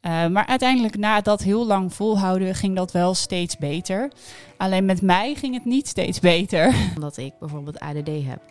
Eh, maar uiteindelijk, na dat heel lang volhouden, ging dat wel steeds beter. Alleen met mij ging het niet steeds beter. Omdat ik bijvoorbeeld ADD heb.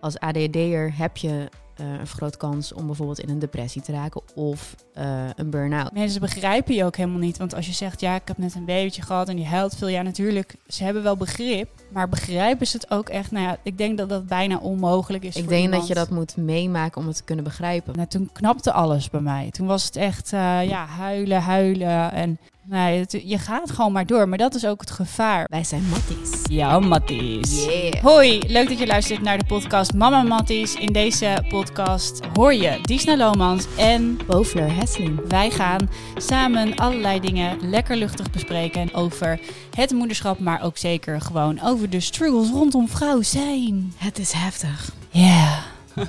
Als ADD'er heb je uh, een grote kans om bijvoorbeeld in een depressie te raken of uh, een burn-out. Mensen begrijpen je ook helemaal niet. Want als je zegt, ja, ik heb net een babytje gehad en die huilt veel. Ja, natuurlijk, ze hebben wel begrip. Maar begrijpen ze het ook echt? Nou ja, ik denk dat dat bijna onmogelijk is Ik denk dat je dat moet meemaken om het te kunnen begrijpen. Nou, toen knapte alles bij mij. Toen was het echt, uh, ja, huilen, huilen. En Nee, het, je gaat gewoon maar door. Maar dat is ook het gevaar. Wij zijn Matties. Ja, Matties. Yeah. Hoi, leuk dat je luistert naar de podcast Mama Matties. In deze podcast hoor je Disna Lomans en Bovler Hesseling. Wij gaan samen allerlei dingen lekker luchtig bespreken over het moederschap, maar ook zeker gewoon over de struggles rondom vrouw zijn. Het is heftig. Ja. Yeah.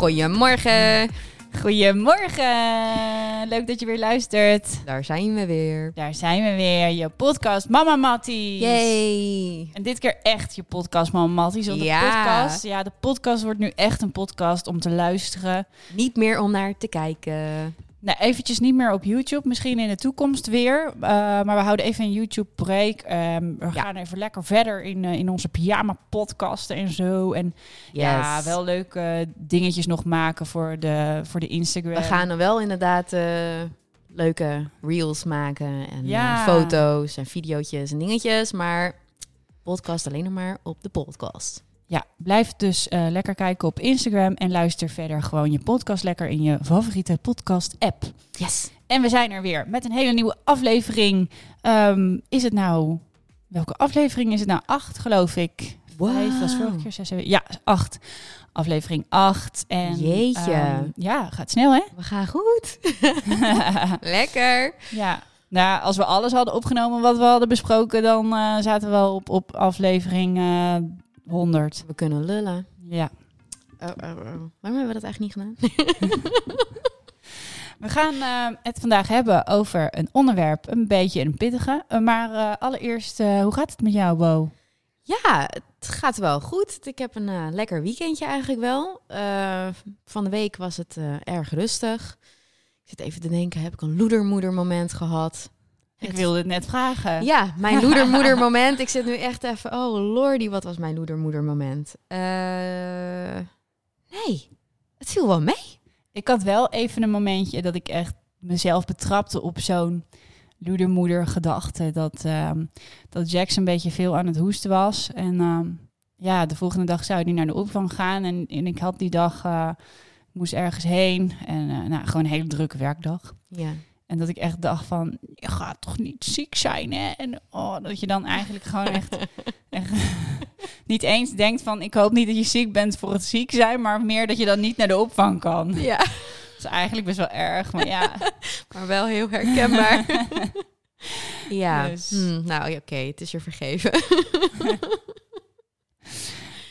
Goedemorgen. Goedemorgen. Leuk dat je weer luistert. Daar zijn we weer. Daar zijn we weer. Je podcast Mama Matties. Yay. En dit keer echt je podcast Mama Matties. Want ja. de podcast, ja, de podcast wordt nu echt een podcast om te luisteren. Niet meer om naar te kijken. Nou, eventjes niet meer op YouTube. Misschien in de toekomst weer. Uh, maar we houden even een YouTube-break. Um, we ja. gaan even lekker verder in, uh, in onze pyjama-podcasten en zo. En yes. ja, wel leuke dingetjes nog maken voor de, voor de Instagram. We gaan er wel inderdaad uh, leuke reels maken. En ja. foto's en videootjes en dingetjes. Maar podcast alleen nog maar op de podcast. Ja, blijf dus uh, lekker kijken op Instagram en luister verder gewoon je podcast lekker in je favoriete podcast-app. Yes. En we zijn er weer met een hele nieuwe aflevering. Um, is het nou, welke aflevering is het nou? Acht, geloof ik. Wow. Vijf was vorige keer zes. Ja, acht. Aflevering acht. En, Jeetje. Um, ja, gaat snel hè? We gaan goed. lekker. Ja. Nou, als we alles hadden opgenomen wat we hadden besproken, dan uh, zaten we wel op, op aflevering uh, 100. We kunnen lullen. Ja. Oh, oh, oh. Waarom hebben we dat eigenlijk niet gedaan? we gaan uh, het vandaag hebben over een onderwerp, een beetje een pittige. Uh, maar uh, allereerst, hoe gaat het met jou, Bo? Ja, het gaat wel goed. Ik heb een lekker weekendje eigenlijk wel. van de week was het erg rustig. Ik zit even te denken, heb ik een loedermoedermoment gehad? Ik wilde het net vragen. Ja, mijn loedermoeder moment. Ik zit nu echt even, oh lordy, wat was mijn loedermoeder moment? Uh, nee, het viel wel mee. Ik had wel even een momentje dat ik echt mezelf betrapte op zo'n loedermoeder gedachte. Dat, um, dat Jax een beetje veel aan het hoesten was. En um, ja, de volgende dag zou hij naar de opvang gaan. En, en ik had die dag, uh, moest ergens heen. En uh, nou, gewoon een hele drukke werkdag. Ja. En dat ik echt dacht van, je gaat toch niet ziek zijn, hè? En oh, dat je dan eigenlijk gewoon echt, echt niet eens denkt van, ik hoop niet dat je ziek bent voor het ziek zijn, maar meer dat je dan niet naar de opvang kan. Ja. Dat is eigenlijk best wel erg, maar ja. maar wel heel herkenbaar. ja, dus. hm, nou oké, okay, het is je vergeven.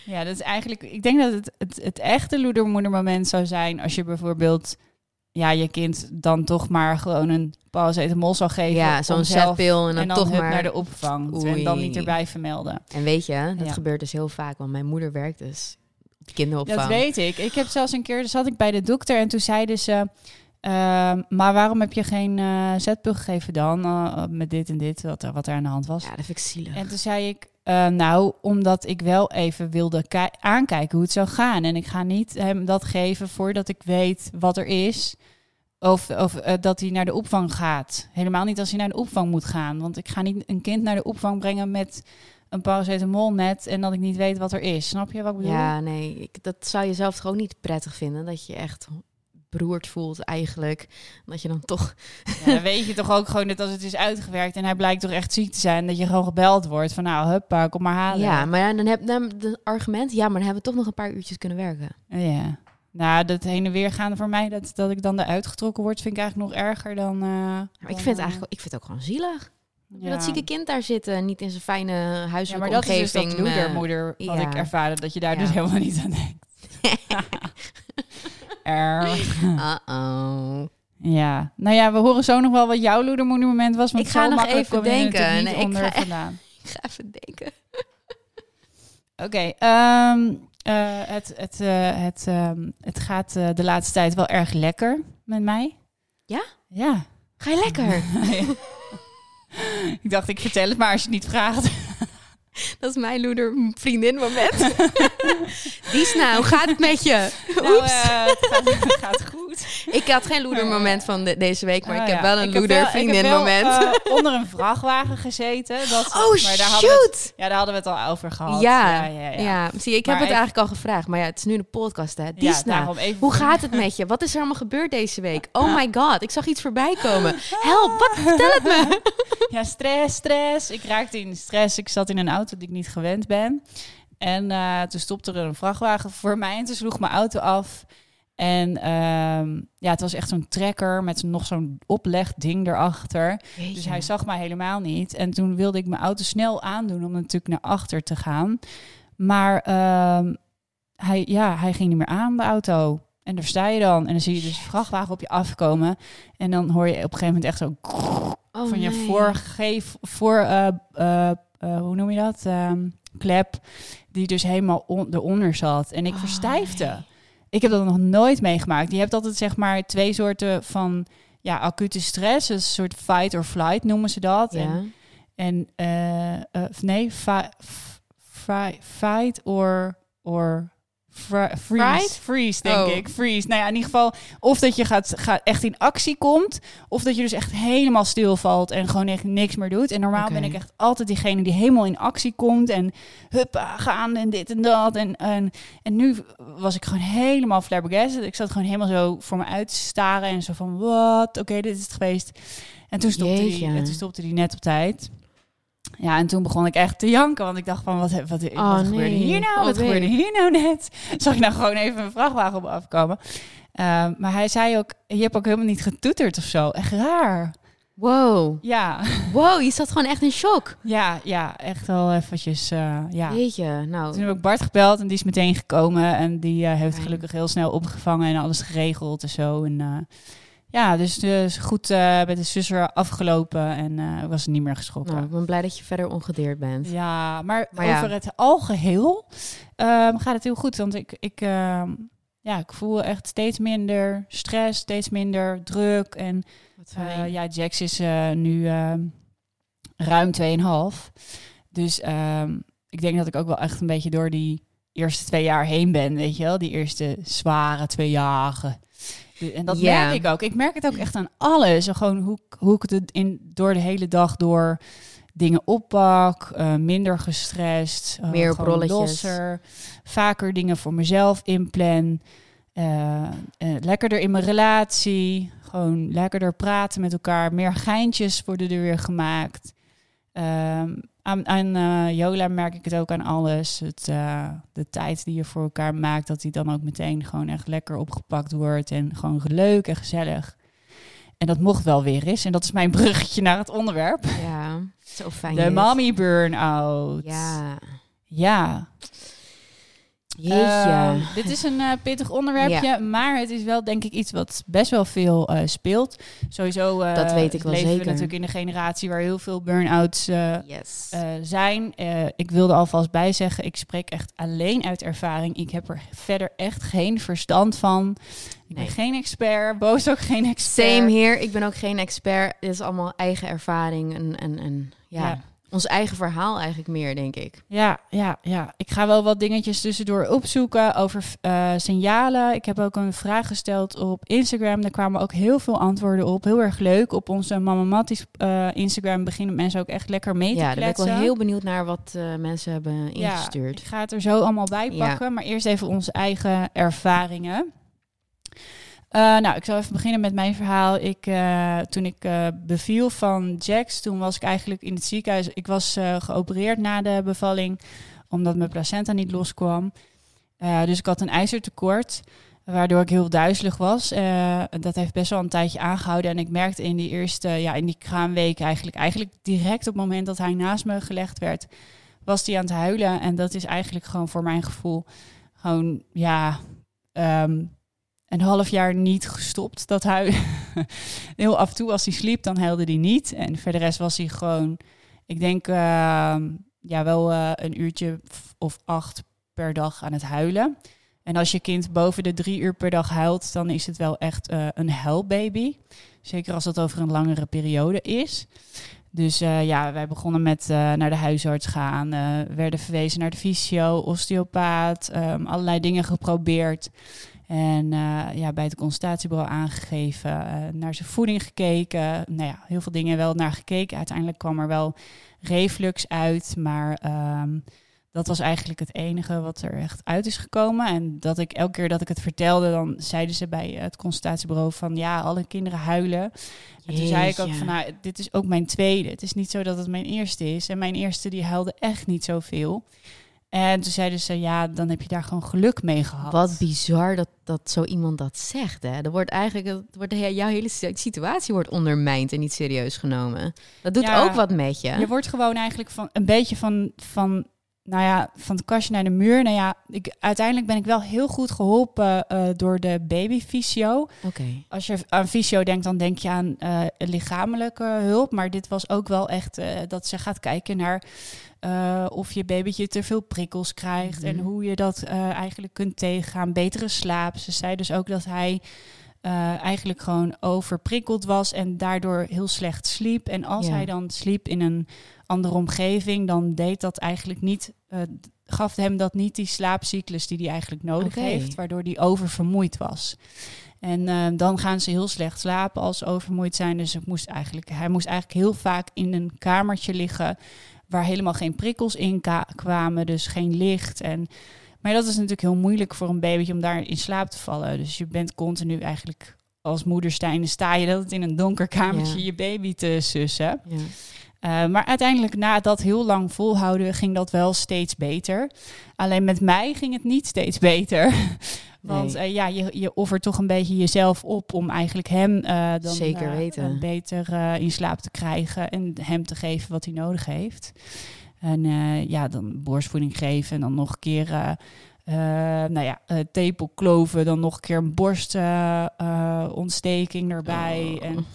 ja, dat is eigenlijk, ik denk dat het, het, het echte loedermoedermoment zou zijn als je bijvoorbeeld ja, je kind dan toch maar gewoon een paracetamol zou geven. Ja, zo'n zetpil en dan, en dan toch maar naar de opvang Oei. en dan niet erbij vermelden. En weet je, dat Ja. gebeurt dus heel vaak, want mijn moeder werkt dus op de kinderopvang. Dat weet ik. Ik heb zelfs een keer, zat ik bij de dokter en toen zeiden ze... ehm, maar waarom heb je geen eh zetpil gegeven dan? eh, met dit en dit, wat, er- wat er aan de hand was. Ja, dat vind ik zielig. En toen zei ik, eh, nou, omdat ik wel even wilde ki- aankijken hoe het zou gaan. En ik ga niet hem dat geven voordat ik weet wat er is. Of, of eh, dat hij naar de opvang gaat. Helemaal niet als hij naar de opvang moet gaan. Want ik ga niet een kind naar de opvang brengen met een paracetamol net... en dat ik niet weet wat er is. Snap je wat ik bedoel? Ja, nee, ik, dat zou je zelf ook niet prettig vinden. Dat je echt beroerd voelt eigenlijk. Dat je dan toch... Ja, dan weet je toch ook gewoon dat als het is uitgewerkt... en hij blijkt toch echt ziek te zijn... dat je gewoon gebeld wordt van nou, huppa, kom maar halen. Ja, maar dan heb dan het argument... Ja, maar dan hebben we toch nog een paar uurtjes kunnen werken. Ja. Nou, dat heen en weer gaan voor mij, dat, dat ik dan eruit getrokken word, vind ik eigenlijk nog erger dan. eh, Maar ik vind het eh, eigenlijk ik vind het ook gewoon zielig. ja. Dat zieke kind daar zitten, niet in zijn fijne Ja, huiselijke maar dat is dus dat eh, loedermoeder wat ja. ik ervaarde, dat je daar Ja. dus helemaal niet aan denkt. Uh-oh. Ja, nou ja, we horen zo nog wel wat jouw loedermoedermoment was. Want Ik ga nog even denken. Nee, ik ga. Ik even denken. Oké, ehm, Eh, het, het, eh, het, ehm, het gaat eh, de laatste tijd wel erg lekker met mij. Ja? Ja. Ga je lekker? ik dacht, ik vertel het maar als je het niet vraagt. Dat is mijn loeder vriendin moment. Diesna, hoe gaat het met je? Nou, Oeps. eh, het, gaat, het gaat goed. ik had geen loeder moment van de- deze week, maar Oh, ik heb ja. wel een loeder vriendin heb wel, moment. eh, onder een vrachtwagen gezeten. Dat, oh maar daar hadden we het, shoot! ja, daar hadden we het al over gehad. Ja, ja, ja. ja. zie, ik Maar heb het eigenlijk al gevraagd, maar ja, het is nu een podcast, hè. Diesna, hoe gaat het met je? Wat is er allemaal gebeurd deze week? Oh my god, ik zag iets voorbij komen. Help, wat? Vertel het me. Ja, stress, stress. Ik raakte in stress. Ik zat in een auto die ik niet gewend ben. En eh, toen stopte er een vrachtwagen voor mij en toen sloeg mijn auto af. En ehm, ja, het was echt zo'n trekker met nog zo'n oplegding erachter. Dus hij zag mij helemaal niet. En toen wilde ik mijn auto snel aandoen om natuurlijk naar achter te gaan. Maar ehm, hij, ja, hij ging niet meer aan, de auto. En daar sta je dan. En dan zie je dus een vrachtwagen op je afkomen. En dan hoor je op een gegeven moment echt zo Oh, van je nee. voorgeef, voor, eh, eh, hoe noem je dat? Ehm, klep, die dus helemaal on, eronder zat. En ik Oh, verstijfde. nee. Ik heb dat nog nooit meegemaakt. Je hebt altijd zeg maar twee soorten van ja, acute stress. Dus een soort fight or flight noemen ze dat. Ja. En, en eh, eh, nee, fight or, or fri- freeze. Fright? Freeze, denk Oh. ik. Freeze. Nou ja, in ieder geval, of dat je gaat, gaat echt in actie komt, of dat je dus echt helemaal stilvalt en gewoon echt niks meer doet. En normaal ben ik echt altijd diegene die helemaal in actie komt en huppa, gaan en dit en dat. En, en, en nu was ik gewoon helemaal flabbergasted. Ik zat gewoon helemaal zo voor me uit te staren en zo van, wat? Oké, dit is het geweest. En toen stopte, die, Jeetje. en toen stopte die net op tijd. Ja, en toen begon ik echt te janken, want ik dacht van, wat, wat, wat Oh, gebeurde nee. hier nou? Oh, wat nee. gebeurde hier nou net? Zag ik nou gewoon even een vrachtwagen op me afkomen. Ehm, maar hij zei ook, je hebt ook helemaal niet getoeterd of zo. Echt raar. Wow. Ja, Wow, je zat gewoon echt in shock. ja, ja, echt wel eventjes, eh, ja. Jeetje, nou. Toen heb ik Bart gebeld en die is meteen gekomen. En die eh, heeft gelukkig heel snel opgevangen en alles geregeld en zo. En eh, ja, dus, dus goed eh, met de zus er afgelopen en eh was niet meer geschrokken. Nou, ik ben blij dat je verder ongedeerd bent. Ja, maar, Maar ja. over het algeheel ehm, gaat het heel goed. Want ik, ik, ehm, ja, ik voel echt steeds minder stress, steeds minder druk. En eh, ja, Jax is nu ehm, ruim 2,5. Dus ik denk dat ik ook wel echt een beetje door die eerste twee jaar heen ben, weet je wel? Die eerste zware twee jaren. En dat Ja. merk ik ook. Ik merk het ook echt aan alles. Gewoon hoe, ik- hoe ik het in, door de hele dag door dingen oppak, eh, minder gestrest, eh, Meer rolletjes. losser, vaker dingen voor mezelf inplan, eh, lekkerder in mijn relatie, gewoon lekkerder praten met elkaar, meer geintjes worden er weer gemaakt. Ehm, aan aan eh, Jola merk ik het ook aan alles. Het, eh, de tijd die je voor elkaar maakt, dat die dan ook meteen gewoon echt lekker opgepakt wordt en gewoon leuk en gezellig. En dat mocht wel weer eens. En dat is mijn bruggetje naar het onderwerp. Ja, zo fijn. De mommy burn-out. Ja. Ja. Jeetje. Ehm, dit is een eh, pittig onderwerpje, maar het is wel denk ik iets wat best wel veel eh, speelt. Sowieso eh, Dat weet ik wel leven we zeker. natuurlijk in een generatie waar heel veel burn-outs yes. zijn. Ik wilde alvast bij zeggen, ik spreek echt alleen uit ervaring. Ik heb er verder echt geen verstand van. Ik Nee. ben geen expert, Boos ook geen expert. Same hier. Ik ben ook geen expert. Dit is allemaal eigen ervaring en, en, en ja, Ja. Ons eigen verhaal eigenlijk meer, denk ik. Ja, ja, ja. Ik ga wel wat dingetjes tussendoor opzoeken over eh, signalen. Ik heb ook een vraag gesteld op Instagram. Daar kwamen ook heel veel antwoorden op. Heel erg leuk. Op onze Mama Matties eh, Instagram beginnen mensen ook echt lekker mee te Ja, daar ben ik wel kletsen. heel benieuwd naar wat eh, mensen hebben Ja, ingestuurd. ik ga het er zo allemaal bij Ja. pakken. Maar eerst even onze eigen ervaringen. Eh, nou, ik zal even beginnen met mijn verhaal. Ik, eh, toen ik eh, beviel van Jax, toen was ik eigenlijk in het ziekenhuis. Ik was geopereerd na de bevalling, omdat mijn placenta niet loskwam. Dus ik had een ijzertekort, waardoor ik heel duizelig was. Dat heeft best wel een tijdje aangehouden. En ik merkte in die eerste, ja, in die kraamweek eigenlijk, eigenlijk direct op het moment dat hij naast me gelegd werd, was hij aan het huilen. En dat is eigenlijk gewoon voor mijn gevoel gewoon, ja, ehm, een half jaar niet gestopt. Dat hij heel af en toe als hij sliep, dan huilde hij niet. En verder rest was hij gewoon, ik denk, ehm, ja, wel eh, een uurtje of acht per dag aan het huilen. En als je kind boven de drie uur per dag huilt, dan is het wel echt uh, een huilbaby. Zeker als dat over een langere periode is. Dus uh, ja, wij begonnen met uh, naar de huisarts gaan, werden verwezen naar de fysio, osteopaat, um, allerlei dingen geprobeerd. En ja, bij het consultatiebureau aangegeven, naar zijn voeding gekeken. Nou ja, heel veel dingen wel naar gekeken. Uiteindelijk kwam er wel reflux uit, maar um, dat was eigenlijk het enige wat er echt uit is gekomen. En dat ik elke keer dat ik het vertelde, dan zeiden ze bij het consultatiebureau van ja, alle kinderen huilen. En toen zei ik ook van nou, dit is ook mijn tweede. Het is niet zo dat het mijn eerste is. En mijn eerste die huilde echt niet zoveel. En toen zeiden ze, ja, dan heb je daar gewoon geluk mee gehad. Wat bizar dat, dat zo iemand dat zegt. Hè? Er wordt eigenlijk, er wordt, jouw hele situatie wordt ondermijnd en niet serieus genomen. Dat doet ook wat met je. Je wordt gewoon eigenlijk van een beetje van, van nou ja, van het kastje naar de muur. Nou ja, ik, uiteindelijk ben ik wel heel goed geholpen uh, door de babyfysio. Als je aan fysio denkt, dan denk je aan uh, lichamelijke hulp. Maar dit was ook wel echt uh, dat ze gaat kijken naar of je babytje te veel prikkels krijgt. En mhm. hoe je dat eigenlijk kunt tegengaan. Betere slaap. Ze zei dus ook dat hij... eigenlijk gewoon overprikkeld was en daardoor heel slecht sliep. En als hij dan sliep in een andere omgeving, dan deed dat eigenlijk niet, uh, gaf hem dat niet die slaapcyclus die hij eigenlijk nodig heeft, waardoor hij oververmoeid was. En uh, dan gaan ze heel slecht slapen als ze overmoeid zijn. Dus het moest eigenlijk, hij moest eigenlijk heel vaak in een kamertje liggen waar helemaal geen prikkels in kwamen, dus geen licht. En, maar dat is natuurlijk heel moeilijk voor een babytje om daar in slaap te vallen. Dus je bent continu eigenlijk als moederstijne sta je dat in een donker kamertje je baby te sussen. Ja. Uh, maar uiteindelijk, na dat heel lang volhouden, ging dat wel steeds beter. Alleen met mij ging het niet steeds beter. Want uh, ja, je, je offert toch een beetje jezelf op om eigenlijk hem uh, dan Zeker weten. beter in slaap te krijgen en hem te geven wat hij nodig heeft. En ja, dan borstvoeding geven en dan nog een keer nou ja, tepelkloven, dan nog een keer een borstontsteking erbij. Oh. En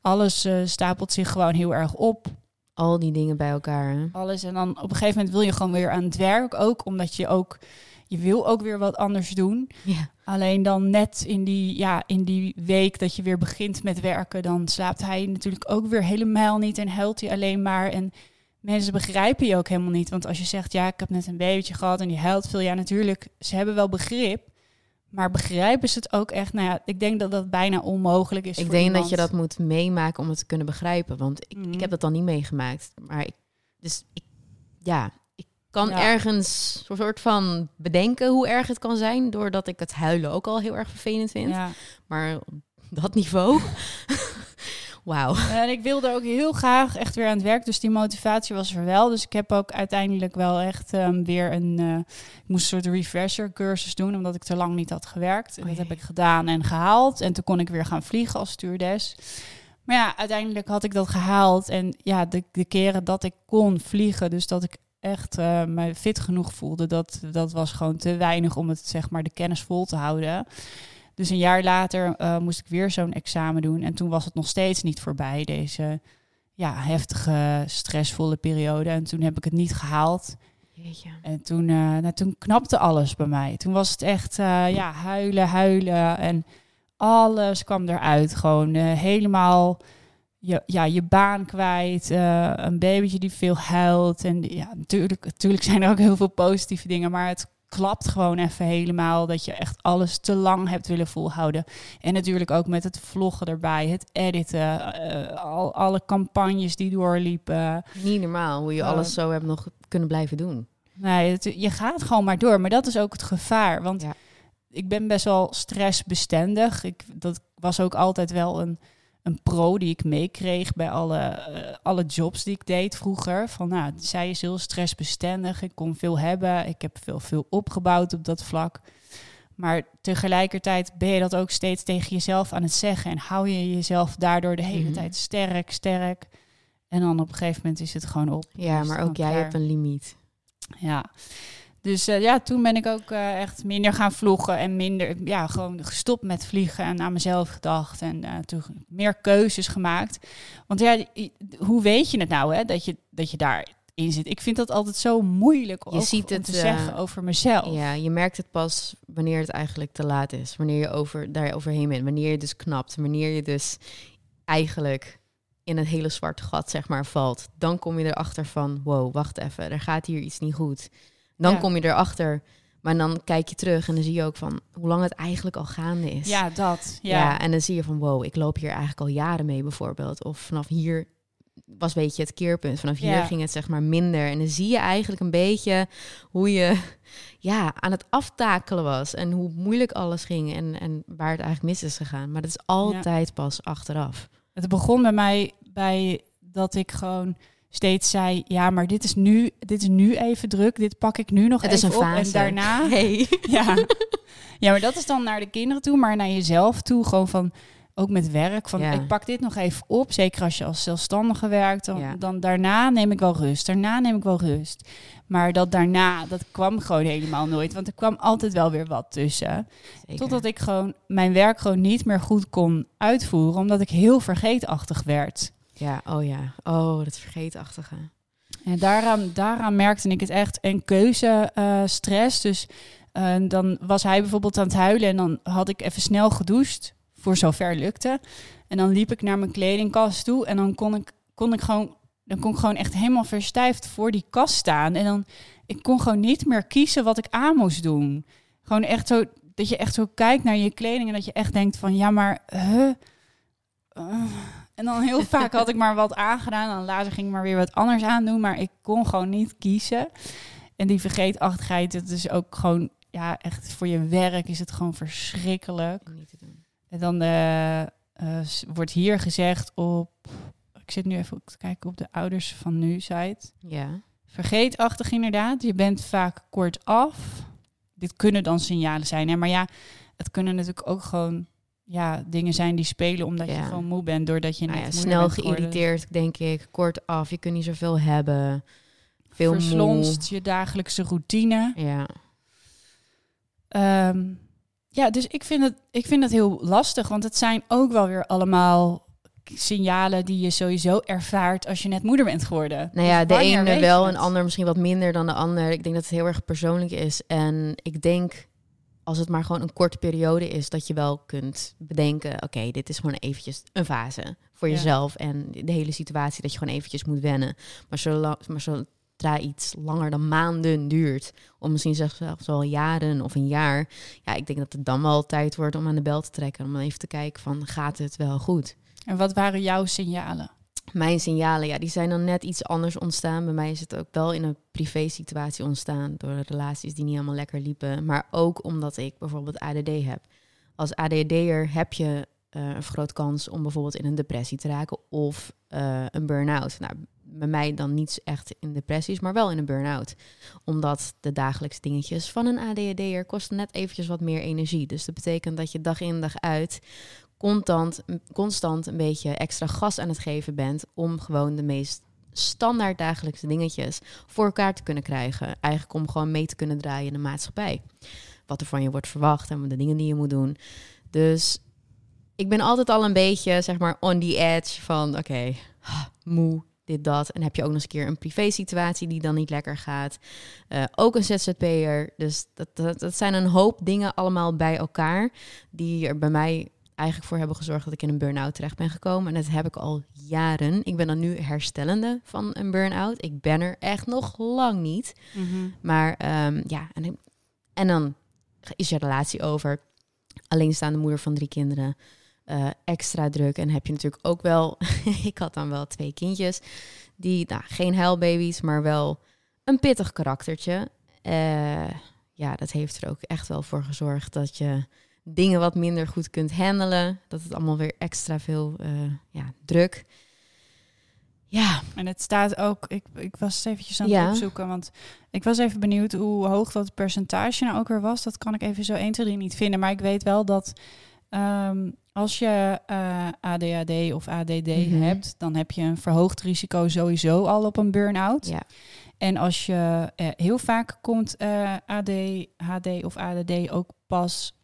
alles stapelt zich gewoon heel erg op al die dingen bij elkaar. Hè? Alles. En dan op een gegeven moment wil je gewoon weer aan het werk ook, omdat je ook, je wil ook weer wat anders doen. Ja. Alleen dan net in die, ja, in die week dat je weer begint met werken, dan slaapt hij natuurlijk ook weer helemaal niet en huilt hij alleen maar. En mensen begrijpen je ook helemaal niet. Want als je zegt, ja, ik heb net een babytje gehad en die huilt veel, ja, natuurlijk, ze hebben wel begrip. Maar begrijpen ze het ook echt? Nou ja, ik denk dat dat bijna onmogelijk is. Ik denk dat je dat moet meemaken om het te kunnen begrijpen. Want ik, ik mhm. heb dat dan niet meegemaakt. Maar ik, dus ik, ja, ik kan ergens een soort van bedenken hoe erg het kan zijn. Doordat ik het huilen ook al heel erg vervelend vind. Ja. Maar op dat niveau. Wauw. En ik wilde ook heel graag echt weer aan het werk. Dus die motivatie was er wel. Dus ik heb ook uiteindelijk wel echt um, weer een... Uh, ik moest een soort refresher cursus doen, omdat ik te lang niet had gewerkt. En oh dat heb ik gedaan en gehaald. En toen kon ik weer gaan vliegen als stewardess. Maar ja, uiteindelijk had ik dat gehaald. En ja, de, de keren dat ik kon vliegen, dus dat ik echt uh, me fit genoeg voelde, dat, dat was gewoon te weinig om het, zeg maar, de kennis vol te houden. Dus een jaar later uh, moest ik weer zo'n examen doen. En toen was het nog steeds niet voorbij, deze ja, heftige, stressvolle periode. En toen heb ik het niet gehaald. Jeetje. En toen, uh, nou, toen knapte alles bij mij. Toen was het echt uh, ja, huilen, huilen. En alles kwam eruit. Gewoon helemaal je, ja, je baan kwijt. een babytje die veel huilt. En ja, natuurlijk, natuurlijk zijn er ook heel veel positieve dingen. Maar het klapt gewoon even helemaal. Dat je echt alles te lang hebt willen volhouden. En natuurlijk ook met het vloggen erbij, het editen, uh, al, alle campagnes die doorliepen. Niet normaal hoe je uh, alles zo hebt nog kunnen blijven doen. Nee, het, je gaat gewoon maar door. Maar dat is ook het gevaar. Want ja. ik ben best wel stressbestendig. Ik, dat was ook altijd wel een een pro die ik meekreeg bij alle, uh, alle jobs die ik deed vroeger. Van nou, zij is heel stressbestendig. Ik kon veel hebben. Ik heb veel, veel opgebouwd op dat vlak. Maar tegelijkertijd ben je dat ook steeds tegen jezelf aan het zeggen. En hou je jezelf daardoor de hele mm -hmm. tijd sterk, sterk. En dan op een gegeven moment is het gewoon op. Ja, maar ook jij hebt een limiet. Ja. Dus uh, ja, toen ben ik ook uh, echt minder gaan vloggen en minder, ja, gewoon gestopt met vliegen en aan mezelf gedacht. En uh, toen meer keuzes gemaakt. Want ja, hoe weet je het nou, hè, dat je, dat je daar in zit. Ik vind dat altijd zo moeilijk Je ziet om te eh, zeggen over mezelf. Ja, je merkt het pas wanneer het eigenlijk te laat is. Wanneer je over, daar overheen bent. Wanneer je dus knapt. Wanneer je dus eigenlijk in het hele zwarte gat, zeg maar, valt. Dan kom je erachter van, wow, wacht even. Er gaat hier iets niet goed. Dan Ja. kom je erachter. Maar dan kijk je terug en dan zie je ook van hoe lang het eigenlijk al gaande is. Ja, dat. Ja. Ja. en dan zie je van wow, ik loop hier eigenlijk al jaren mee bijvoorbeeld. Of vanaf hier was een beetje het keerpunt. Vanaf hier ging het zeg maar minder. En dan zie je eigenlijk een beetje hoe je ja, aan het aftakelen was. En hoe moeilijk alles ging en, en waar het eigenlijk mis is gegaan. Maar dat is altijd pas achteraf. Het begon bij mij bij dat ik gewoon steeds zei: ja, maar dit is nu, dit is nu even druk. Dit pak ik nu nog Het even is een op. fase. En daarna, Hey. ja. ja, maar dat is dan naar de kinderen toe, maar naar jezelf toe. Gewoon van ook met werk. Van Ja. ik pak dit nog even op. Zeker als je als zelfstandige werkt. Dan, Ja. dan daarna neem ik wel rust. Daarna neem ik wel rust. Maar dat daarna, dat kwam gewoon helemaal nooit. Want er kwam altijd wel weer wat tussen. Zeker. Totdat ik gewoon mijn werk gewoon niet meer goed kon uitvoeren. Omdat ik heel vergeetachtig werd. Ja, oh ja. Oh, dat vergeetachtige. En daaraan, daaraan merkte ik het echt. En keuzestress. dus eh, dan was hij bijvoorbeeld aan het huilen. En dan had ik even snel gedoucht. Voor zover lukte. En dan liep ik naar mijn kledingkast toe. En dan kon ik, kon ik gewoon. Dan kon ik gewoon echt helemaal verstijfd voor die kast staan. En dan ik kon gewoon niet meer kiezen wat ik aan moest doen. Gewoon echt zo dat je echt zo kijkt naar je kleding en dat je echt denkt van ja, maar? Eh. En dan heel vaak had ik maar wat aangedaan. En later ging ik maar weer wat anders aandoen. Maar ik kon gewoon niet kiezen. En die vergeetachtigheid, het is ook gewoon, ja, echt voor je werk is het gewoon verschrikkelijk. Niet te doen. En dan eh, eh, wordt hier gezegd op, ik zit nu even te kijken op de ouders van nu site. Ja. Vergeetachtig inderdaad. Je bent vaak kortaf. Dit kunnen dan signalen zijn. Hè? Maar ja, het kunnen natuurlijk ook gewoon ja, dingen zijn die spelen omdat je gewoon moe bent. Doordat je Nou net ja, snel geïrriteerd, denk ik. Kort af, je kunt niet zoveel hebben. Veel moe. Verslonst je dagelijkse routine. Ja. Ehm, ja, dus ik vind, het, ik vind het heel lastig. Want het zijn ook wel weer allemaal signalen die je sowieso ervaart als je net moeder bent geworden. Nou ja, Dus de ene wel, een ander misschien wat minder dan de ander. Ik denk dat het heel erg persoonlijk is. En ik denk, als het maar gewoon een korte periode is, dat je wel kunt bedenken: oké, dit is gewoon eventjes een fase voor Ja. jezelf en de hele situatie dat je gewoon eventjes moet wennen. Maar, zolang, maar zodra iets langer dan maanden duurt, of misschien zelfs wel jaren of een jaar, ja, ik denk dat het dan wel tijd wordt om aan de bel te trekken, om even te kijken van gaat het wel goed. En wat waren jouw signalen? Mijn signalen, ja, die zijn dan net iets anders ontstaan. Bij mij is het ook wel in een privé situatie ontstaan door relaties die niet helemaal lekker liepen. Maar ook omdat ik bijvoorbeeld ADD heb. Als ADD'er heb je eh, een groot kans om bijvoorbeeld in een depressie te raken of eh, een burn-out. Nou, bij mij dan niet echt in depressies, maar wel in een burn-out. Omdat de dagelijkse dingetjes van een ADHD'er kosten net eventjes wat meer energie. Dus dat betekent dat je dag in dag uit constant, constant een beetje extra gas aan het geven bent om gewoon de meest standaard dagelijkse dingetjes voor elkaar te kunnen krijgen. Eigenlijk om gewoon mee te kunnen draaien in de maatschappij. Wat er van je wordt verwacht en de dingen die je moet doen. Dus ik ben altijd al een beetje, zeg maar, on the edge van oké, moe, dit, dat. En heb je ook nog eens een keer een privé situatie die dan niet lekker gaat. Eh, ook een ZZP'er. Dus dat, dat, dat zijn een hoop dingen allemaal bij elkaar die er bij mij eigenlijk voor hebben gezorgd dat ik in een burn-out terecht ben gekomen. En dat heb ik al jaren. Ik ben dan nu herstellende van een burn-out. Ik ben er echt nog lang niet. Maar ehm, ja, en, en dan is je relatie over. Alleenstaande moeder van drie kinderen. eh, extra druk. En heb je natuurlijk ook wel... ik had dan wel twee kindjes. Die, nou, geen huilbaby's, maar wel een pittig karaktertje. Eh, ja, dat heeft er ook echt wel voor gezorgd dat je dingen wat minder goed kunt handelen. Dat het allemaal weer extra veel eh, ja, druk. Ja, En het staat ook, ik, ik was het eventjes aan het Ja. opzoeken, want ik was even benieuwd hoe hoog dat percentage nou ook weer was. Dat kan ik even zo 1, 2, 3 niet vinden. Maar ik weet wel dat ehm, als je eh, ADHD of ADD Mhm. hebt, dan heb je een verhoogd risico sowieso al op een burn-out. ja. En als je eh, heel vaak komt ADHD of ADD ook pas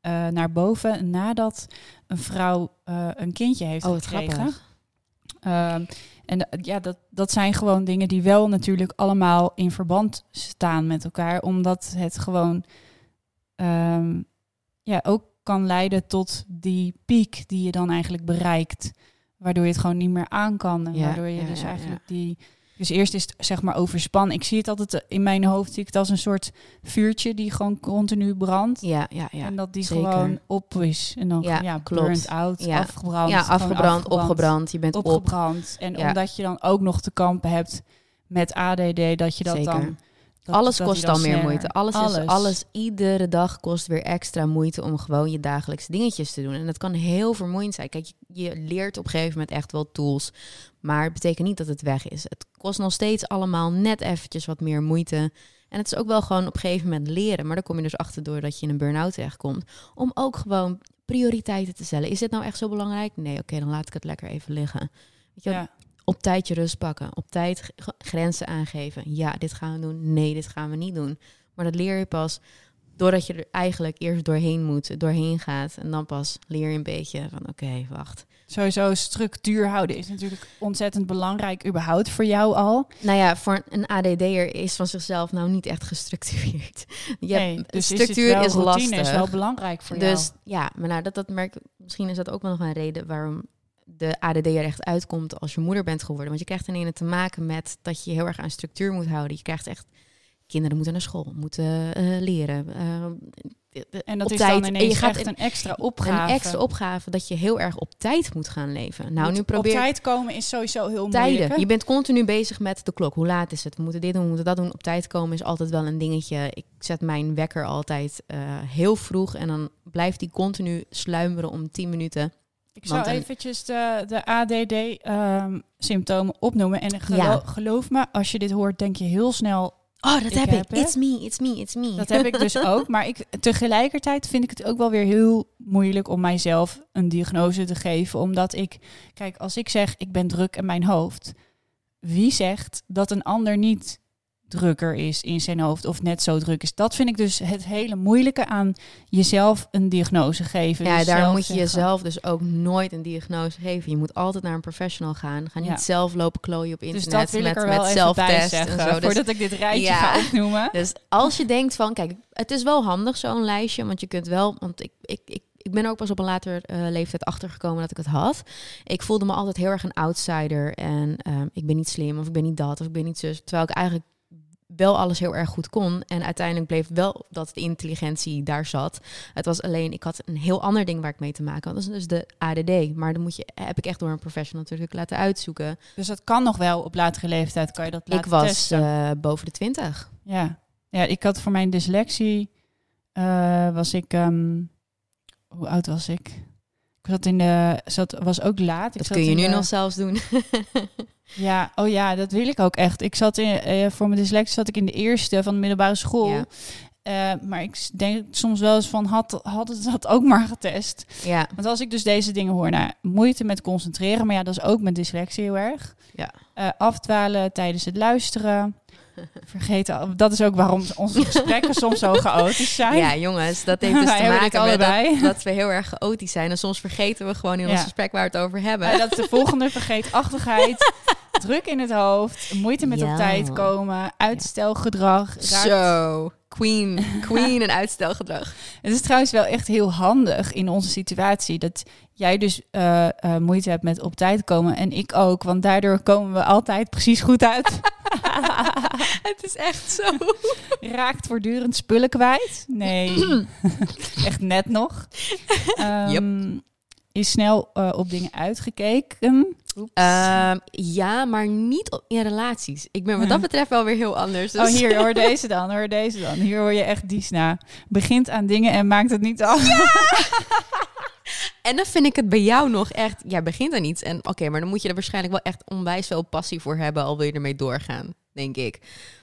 eh, naar boven nadat een vrouw eh, een kindje heeft Oh, gekregen. Ehm, en eh, ja, dat, dat zijn gewoon dingen die wel natuurlijk allemaal in verband staan met elkaar, omdat het gewoon ehm, ja, ook kan leiden tot die piek die je dan eigenlijk bereikt, waardoor je het gewoon niet meer aan kan. En Ja, waardoor je ja, dus ja, eigenlijk die. Dus eerst is het zeg maar overspan. Ik zie het altijd eh, in mijn hoofd, zie ik het als een soort vuurtje die gewoon continu brandt. Ja, ja, ja. en dat die zeker. gewoon op is. En dan Ja, ja, klopt. burnt out, Ja. afgebrand. ja, afgebrand, opgebrand. Je bent op. opgebrand. En Ja. omdat je dan ook nog te kampen hebt met ADD, dat je dat Zeker. dan... dat- alles dat kost dan meer sneller- moeite. Alles, Is, Alles. alles, iedere dag kost weer extra moeite om gewoon je dagelijkse dingetjes te doen. En dat kan heel vermoeiend zijn. Kijk, je, je leert op een gegeven moment echt wel tools. Maar het betekent niet dat het weg is. Het kost nog steeds allemaal net eventjes wat meer moeite. En het is ook wel gewoon op een gegeven moment leren. Maar dan kom je dus achter door dat je in een burn-out terechtkomt. Om ook gewoon prioriteiten te stellen. Is dit nou echt zo belangrijk? Nee, oké, dan laat ik het lekker even liggen. Weet je, Ja. Op tijd je rust pakken. Op tijd grenzen aangeven. Ja, dit gaan we doen. Nee, dit gaan we niet doen. Maar dat leer je pas doordat je er eigenlijk eerst doorheen moet, doorheen gaat. En dan pas leer je een beetje van oké, wacht. Sowieso structuur houden is natuurlijk ontzettend belangrijk überhaupt voor jou al. Nou ja, voor een ADD'er is van zichzelf nou niet echt gestructureerd. Je hebt- nee, dus structuur is, wel, is lastig. is wel belangrijk voor jou. dus ja, maar nou, dat, dat merk misschien is dat ook wel nog een reden waarom de ADD er echt uitkomt als je moeder bent geworden. Want je krijgt ineens te maken met dat je heel erg aan structuur moet houden. Je krijgt echt kinderen moeten naar school, moeten eh, leren. eh, En dat is tijd. dan En ineens je gaat echt een extra opgave. Een extra opgave dat je heel erg op tijd moet gaan leven. Nou, Moet nu probeer Op tijd komen is sowieso heel tijden. moeilijk. hè? Je bent continu bezig met de klok. Hoe laat is het? We moeten dit doen, we moeten dat doen. Op tijd komen is altijd wel een dingetje. Ik zet mijn wekker altijd eh, heel vroeg en dan blijft die continu sluimeren om 10 minuten. Ik zou een- eventjes de, de ADD-symptomen opnoemen. En gelo- Ja. geloof me, als je dit hoort, denk je heel snel... Oh, dat Ik heb ik. It's me, it's me, it's me. Dat heb ik dus ook. Maar ik, tegelijkertijd vind ik het ook wel weer heel moeilijk om mijzelf een diagnose te geven. Omdat ik... Kijk, als ik zeg, ik ben druk in mijn hoofd... Wie zegt dat een ander niet drukker is in zijn hoofd of net zo druk is? Dat vind ik dus het hele moeilijke aan jezelf een diagnose geven. Ja, Dus daar moet je zeggen. jezelf dus ook nooit een diagnose geven. Je moet altijd naar een professional gaan. Ga niet Ja. zelf lopen klooien op Dus internet dat wil met, ik er met wel zelftest en zo. Dus- voordat ik dit rijtje Ja. ga opnoemen. Dus als je denkt van, kijk, het is wel handig zo'n lijstje, want je kunt wel, want ik, ik, ik, ik ben ook pas op een later eh, leeftijd achtergekomen dat ik het had. Ik voelde me altijd heel erg een outsider en ehm, ik ben niet slim of ik ben niet dat of ik ben niet zus, terwijl ik eigenlijk wel alles heel erg goed kon en uiteindelijk bleef wel dat de intelligentie daar zat. Het was alleen, ik had een heel ander ding waar ik mee te maken had. Dat is dus de ADD, maar dan moet je, heb ik echt door een professional natuurlijk laten uitzoeken. Dus dat kan nog wel op latere leeftijd, kan je dat laten ik was eh, boven de twintig. Ja. ja, ik had voor mijn dyslexie, eh, was ik, ehm, hoe oud was ik? Zat in de, zat, was ook laat. Ik Dat zat kun je nu de- nog zelfs doen. Ja, oh ja, dat wil ik ook echt. Ik zat in, eh, voor mijn dyslexie zat ik in de eerste van de middelbare school. Ja. Eh, maar ik denk soms wel eens van, had, hadden ze dat ook maar getest? Ja, Want als ik dus deze dingen hoor, nou, moeite met concentreren, maar ja, dat is ook met dyslexie heel erg. Ja. Eh, afdwalen tijdens het luisteren. Vergeten, dat is ook waarom onze gesprekken soms zo chaotisch zijn. ja, jongens, dat heeft dus Wij te maken met dat, we heel erg chaotisch zijn. En soms vergeten we gewoon in ons Ja. gesprek waar we het over hebben. Eh, dat is de volgende vergeetachtigheid, druk in het hoofd, moeite met op tijd komen, uitstelgedrag. raakt- Zo, queen, queen en uitstelgedrag. Het is trouwens wel echt heel handig in onze situatie dat jij dus eh, eh, moeite hebt met op tijd komen en ik ook, want daardoor komen we altijd precies goed uit. het is echt zo. Raakt voortdurend spullen kwijt? Nee, echt net nog. Ehm, Snel eh, op dingen uitgekeken. Ehm, ja, maar niet op- in relaties. Ik ben wat dat betreft wel weer heel anders. Dus Oh, hier, hoor deze dan, hoor deze dan. Hier hoor je echt Disna. Begint aan dingen en maakt het niet af. En dan vind ik het bij jou nog echt... Jij begint aan iets en oké, maar dan moet je er waarschijnlijk wel echt onwijs veel passie voor hebben... al wil je ermee doorgaan, denk ik.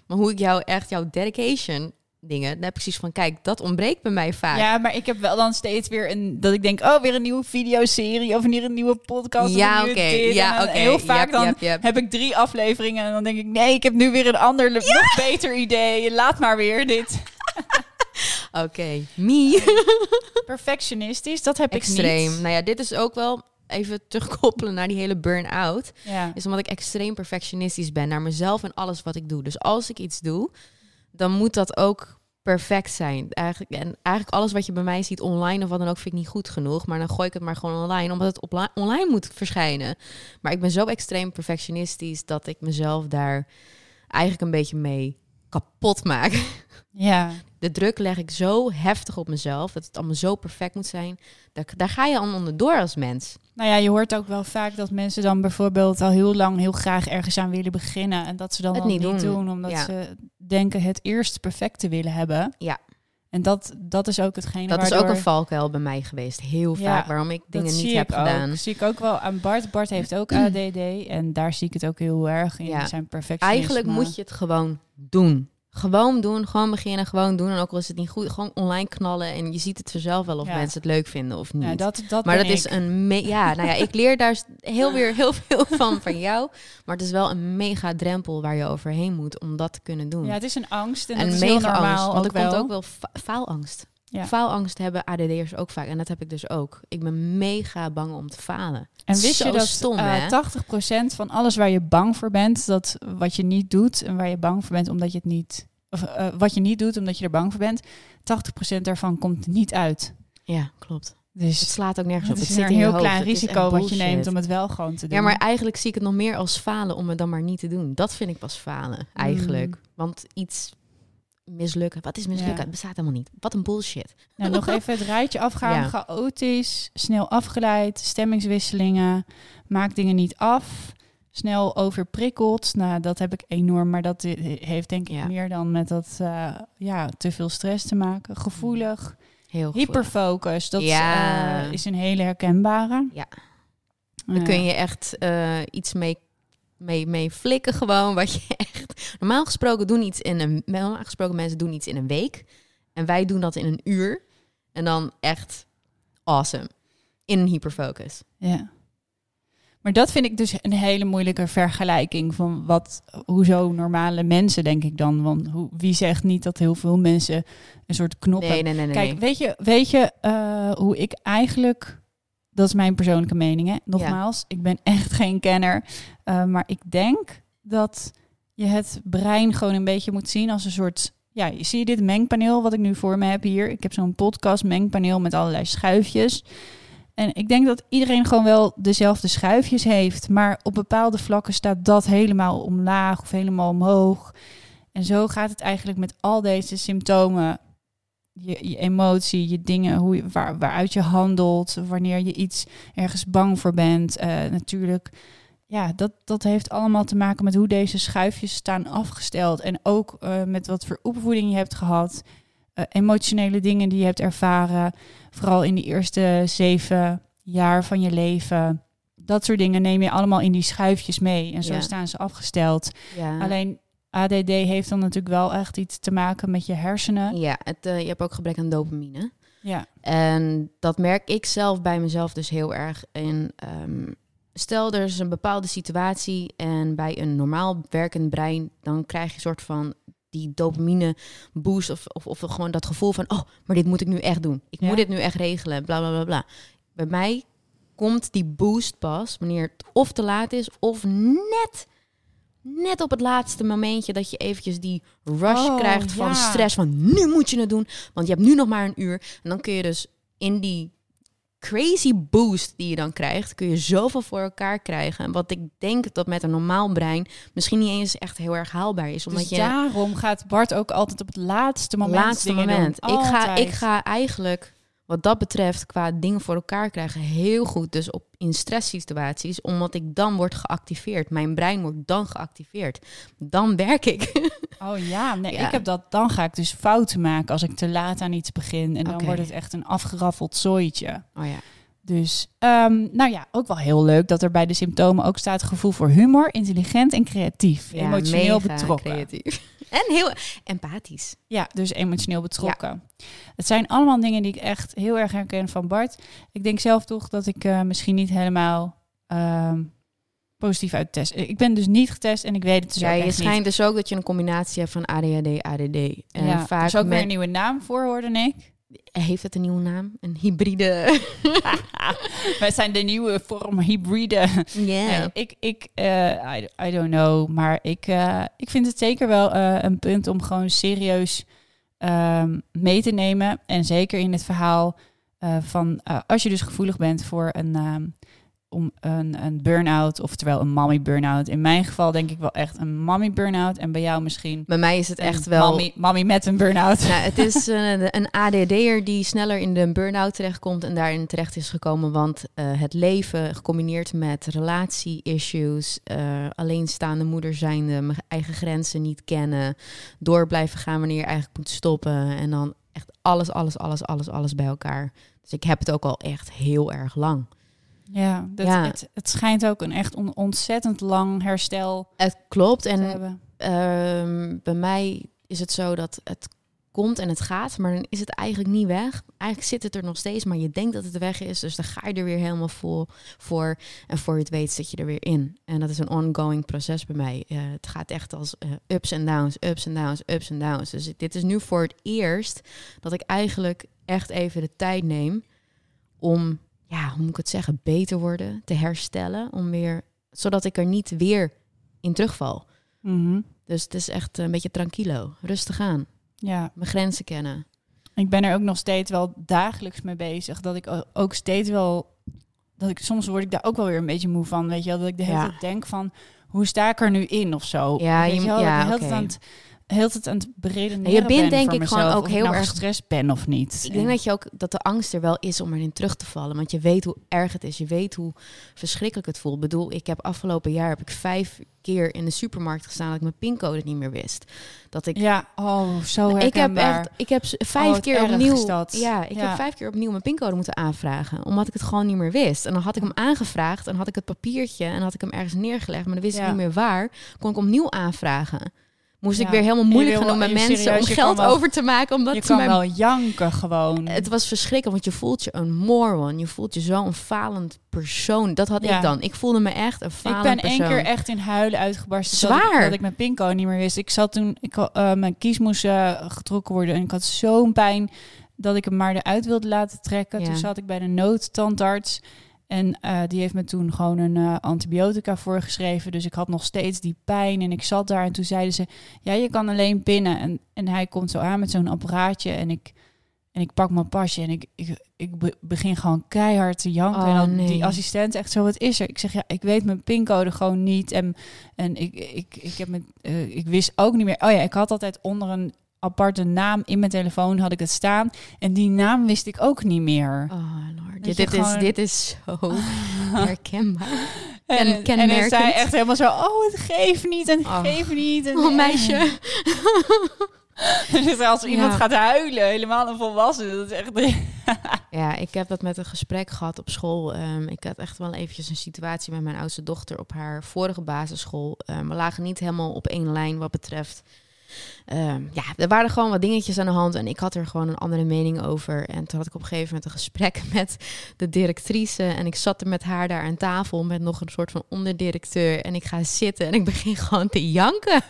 Maar hoe ik jou echt, jouw dedication dingen... dan heb ik precies van, kijk, dat ontbreekt bij mij vaak. Ja, maar ik heb wel dan steeds weer een... Dat ik denk, oh, weer een nieuwe videoserie of weer een nieuwe podcast. Ja, oké. Ja. Heel vaak Yep, dan yep, yep. heb ik drie afleveringen en dan denk ik... Nee, ik heb nu weer een ander, nog beter idee. Laat maar weer dit. Oké, me. Perfectionistisch, dat heb ik Extreem. niet. Nou ja, dit is ook wel... even terugkoppelen naar die hele burn-out, Ja. is omdat ik extreem perfectionistisch ben naar mezelf en alles wat ik doe. Dus als ik iets doe, dan moet dat ook perfect zijn. Eigenlijk, en eigenlijk alles wat je bij mij ziet online of wat dan ook, vind ik niet goed genoeg. Maar dan gooi ik het maar gewoon online, omdat het online moet verschijnen. Maar ik ben zo extreem perfectionistisch dat ik mezelf daar eigenlijk een beetje mee kapot maak. ja. De druk leg ik zo heftig op mezelf, dat het allemaal zo perfect moet zijn. Daar, daar ga je aan onderdoor als mens. Nou ja, je hoort ook wel vaak dat mensen dan bijvoorbeeld al heel lang heel graag ergens aan willen beginnen. En dat ze dan Het niet niet doen, doen. omdat Ja. ze denken het eerst perfect te willen hebben. Ja. En dat, dat is ook hetgene Dat is ook een valkuil bij mij geweest, heel Ja, vaak, waarom ik dingen dat niet heb gedaan. Ook. zie ik ook wel aan Bart. Bart heeft ook ADD en daar zie ik het ook heel erg in Ja. zijn perfectionisme. Eigenlijk moet je het gewoon doen. Gewoon doen, gewoon beginnen, gewoon doen. En ook al is het niet goed, gewoon online knallen. En je ziet het vanzelf wel of Ja. mensen het leuk vinden of niet. Ja, dat, dat maar dat is ik. een... Me ja, nou ja, ik leer daar heel weer heel veel van van jou. Maar het is wel een mega drempel waar je overheen moet om dat te kunnen doen. Ja, het is een angst en, en dat is heel mega normaal angst, want ook er wel. komt ook wel fa- faalangst. Ja. Faalangst hebben ADD'ers ook vaak. En dat heb ik dus ook. Ik ben mega bang om te falen. En wist Zo je dat stom, eh, hè? 80% van alles waar je bang voor bent, dat wat je niet doet en waar je bang voor bent omdat je het niet, of eh, wat je niet doet omdat je er bang voor bent, 80% daarvan komt niet uit. Ja, klopt. Het Dus slaat ook nergens het op. is Het zit een heel hoofd. klein Het is risico wat je neemt om het wel gewoon te doen. Ja, maar eigenlijk zie ik het nog meer als falen om het dan maar niet te doen. Dat vind ik pas falen, eigenlijk. Mm. Want iets mislukken. Wat is mislukken? Ja. Het bestaat helemaal niet. Wat een bullshit. Nou, nog even het rijtje afgaan. Ja. Chaotisch, snel afgeleid, stemmingswisselingen, maak dingen niet af, snel overprikkeld. Nou, dat heb ik enorm, maar dat heeft denk ik Ja. meer dan met dat eh, ja, te veel stress te maken. Gevoelig, Heel hyperfocus, dat Ja. eh, is een hele herkenbare. Ja. Dan kun je echt eh, iets mee, mee, mee flikken gewoon. Wat je echt... Normaal gesproken doen iets in een... Normaal gesproken mensen doen iets in een week. En wij doen dat in een uur. En dan echt awesome. In een hyperfocus. Ja. Maar dat vind ik dus een hele moeilijke vergelijking van wat, hoezo normale mensen, denk ik dan. Want hoe, wie zegt niet dat heel veel mensen een soort knop Nee, nee, nee, nee. Kijk, weet je, weet je eh, hoe ik eigenlijk... Dat is mijn persoonlijke mening, hè? Nogmaals, ik ben echt geen kenner. eh, maar ik denk dat je het brein gewoon een beetje moet zien als een soort... Ja, zie je dit mengpaneel wat ik nu voor me heb hier? Ik heb zo'n podcast mengpaneel met allerlei schuifjes. En ik denk dat iedereen gewoon wel dezelfde schuifjes heeft. Maar op bepaalde vlakken staat dat helemaal omlaag of helemaal omhoog. En zo gaat het eigenlijk met al deze symptomen je, je emotie, je dingen, hoe je, waar, waaruit je handelt, wanneer je iets ergens bang voor bent. Eh, natuurlijk, ja, dat, dat heeft allemaal te maken met hoe deze schuifjes staan afgesteld. En ook eh, met wat voor opvoeding je hebt gehad, eh, emotionele dingen die je hebt ervaren. Vooral in die eerste zeven jaar van je leven. Dat soort dingen neem je allemaal in die schuifjes mee. En zo Ja. staan ze afgesteld. Ja. Alleen ADD heeft dan natuurlijk wel echt iets te maken met je hersenen. Ja, het, eh, je hebt ook gebrek aan dopamine. Ja. En dat merk ik zelf bij mezelf dus heel erg. En ehm, stel er is een bepaalde situatie en bij een normaal werkend brein, dan krijg je een soort van die dopamine boost of, of, of gewoon dat gevoel van, oh, maar dit moet ik nu echt doen. Ik Ja. moet dit nu echt regelen, bla bla bla bla. Bij mij komt die boost pas wanneer het of te laat is of net, net op het laatste momentje dat je eventjes die rush Oh, krijgt van ja. stress van nu moet je het doen, want je hebt nu nog maar een uur. En dan kun je dus in die crazy boost die je dan krijgt, kun je zoveel voor elkaar krijgen. En wat ik denk dat met een normaal brein misschien niet eens echt heel erg haalbaar is. Omdat Dus je daarom gaat Bart ook altijd op het laatste moment laatste moment. doen. Ik ga, ik ga eigenlijk, wat dat betreft, qua dingen voor elkaar krijgen, heel goed. Dus op in stresssituaties, omdat ik dan word geactiveerd. Mijn brein wordt dan geactiveerd. Dan werk ik. Oh ja, nee, Ja. ik heb dat. Dan ga ik dus fouten maken als ik te laat aan iets begin. En dan wordt het echt een afgeraffeld zooitje. Oh ja. Dus, ehm, nou ja, ook wel heel leuk dat er bij de symptomen ook staat gevoel voor humor, intelligent en creatief. Ja, emotioneel betrokken. creatief. En heel empathisch. Ja, dus emotioneel betrokken. Het zijn allemaal dingen die ik echt heel erg herken van Bart. Ik denk zelf toch dat ik eh, misschien niet helemaal ehm, positief uit test. Ik ben dus niet getest en ik weet het dus ja, ook je schijnt dus ook dat je een combinatie hebt van ADHD, ADD. En ja, vaak er is ook weer een nieuwe naam voor, hoorde ik. Heeft het een nieuwe naam? Een hybride. Wij zijn de nieuwe vorm hybride. Ja. Nee, ik, ik eh, I, I don't know. Maar ik, eh, ik vind het zeker wel eh, een punt om gewoon serieus ehm, mee te nemen. En zeker in het verhaal van als je dus gevoelig bent voor een, ehm, om een, een burn-out, oftewel een mommy burn-out. In mijn geval denk ik wel echt een mommy burn-out. En bij jou misschien Bij mij is het een echt wel... mommy, mommy met een burn-out. Nou, het is eh, een ADD'er die sneller in de burn-out terechtkomt en daarin terecht is gekomen. Want eh, het leven gecombineerd met relatie-issues, eh, alleenstaande moeder zijnde, mijn eigen grenzen niet kennen, door blijven gaan wanneer je eigenlijk moet stoppen. En dan echt alles, alles, alles, alles, alles bij elkaar. Dus ik heb het ook al echt heel erg lang. Ja, dat, Ja. Het, het schijnt ook een echt on- ontzettend lang herstel Het klopt. En. Ehm, bij mij is het zo dat het komt en het gaat, maar dan is het eigenlijk niet weg. Eigenlijk zit het er nog steeds, maar je denkt dat het weg is. Dus dan ga je er weer helemaal vol voor. En voor je het weet zit je er weer in. En dat is een ongoing proces bij mij. Eh, het gaat echt als eh, ups en downs, ups en downs, ups en downs. Dus dit is nu voor het eerst dat ik eigenlijk echt even de tijd neem om, ja, hoe moet ik het zeggen, beter worden, te herstellen. Om weer, zodat ik er niet weer in terugval. Mhm. Dus het is echt een beetje tranquilo. Rustig aan. Ja, Mijn grenzen kennen. ik ben er ook nog steeds wel dagelijks mee bezig. Dat ik ook steeds wel. Dat ik soms word ik daar ook wel weer een beetje moe van. Weet je wel, dat ik de hele Ja. tijd denk van hoe sta ik er nu in of zo. Ja, weet je wel, ja, dat ik aan het heel het aan het beredeneren Je bent ben denk ik mezelf, gewoon ook heel nou erg- gestrest ben of niet. Ik denk dat je ook dat de angst er wel is om erin terug te vallen. Want je weet hoe erg het is. Je weet hoe verschrikkelijk het voelt. Ik bedoel, ik heb afgelopen jaar heb ik vijf keer in de supermarkt gestaan dat ik mijn pincode niet meer wist. Dat ik ja, oh, zo ik heb herkenbaar. echt, ik heb Oh, vijf wat keer opnieuw, ja, ik Ja. heb vijf keer opnieuw mijn pincode moeten aanvragen, omdat ik het gewoon niet meer wist. En dan had ik hem aangevraagd, en had ik het papiertje en had ik hem ergens neergelegd, maar dan wist Ja. ik niet meer waar. Kon ik opnieuw aanvragen. Moest ik weer helemaal moeilijk gaan doen met mensen serieus, om geld wel- over te maken, omdat je kan mijn wel janken gewoon. het was verschrikkelijk, want je voelt je een moron. Je voelt je zo'n falend persoon. Dat had Ja. ik dan. Ik voelde me echt een Ik falend ben persoon. één keer echt in huilen uitgebarsten. Dat ik, Zwaar. dat ik mijn pincode niet meer wist. Ik zat toen, ik, eh, mijn kies moest eh, getrokken worden. En ik had zo'n pijn dat ik hem maar eruit wilde laten trekken. Ja. Toen zat ik bij de noodtandarts. En eh, die heeft me toen gewoon een eh, antibiotica voorgeschreven. Dus ik had nog steeds die pijn. En ik zat daar en toen zeiden ze... Ja, je kan alleen pinnen. En, en hij komt zo aan met zo'n apparaatje. En ik, en ik pak mijn pasje en ik, ik, ik be- begin gewoon keihard te janken. Oh, en dan nee. die assistent echt zo, wat is er? Ik zeg, ja, ik weet mijn pincode gewoon niet. En, en ik, ik, ik, heb mijn, eh, ik wist ook niet meer... Oh ja, ik had altijd onder een aparte naam in mijn telefoon had ik het staan. En die naam wist ik ook niet meer. Oh, Lord. Dit, is, dit is zo herkenbaar. En, en, en echt helemaal zo, oh, het geeft niet en Oh. geeft niet. En, Oh, meisje. dus als iemand Ja. gaat huilen, helemaal een volwassene, dat is echt... Ja, ik heb dat met een gesprek gehad op school. Ehm, ik had echt wel eventjes een situatie met mijn oudste dochter op haar vorige basisschool. Ehm, we lagen niet helemaal op één lijn wat betreft. Ehm, ja, er waren gewoon wat dingetjes aan de hand en ik had er gewoon een andere mening over. En toen had ik op een gegeven moment een gesprek met de directrice. En ik zat er met haar daar aan tafel met nog een soort van onderdirecteur. En ik ga zitten en ik begin gewoon te janken.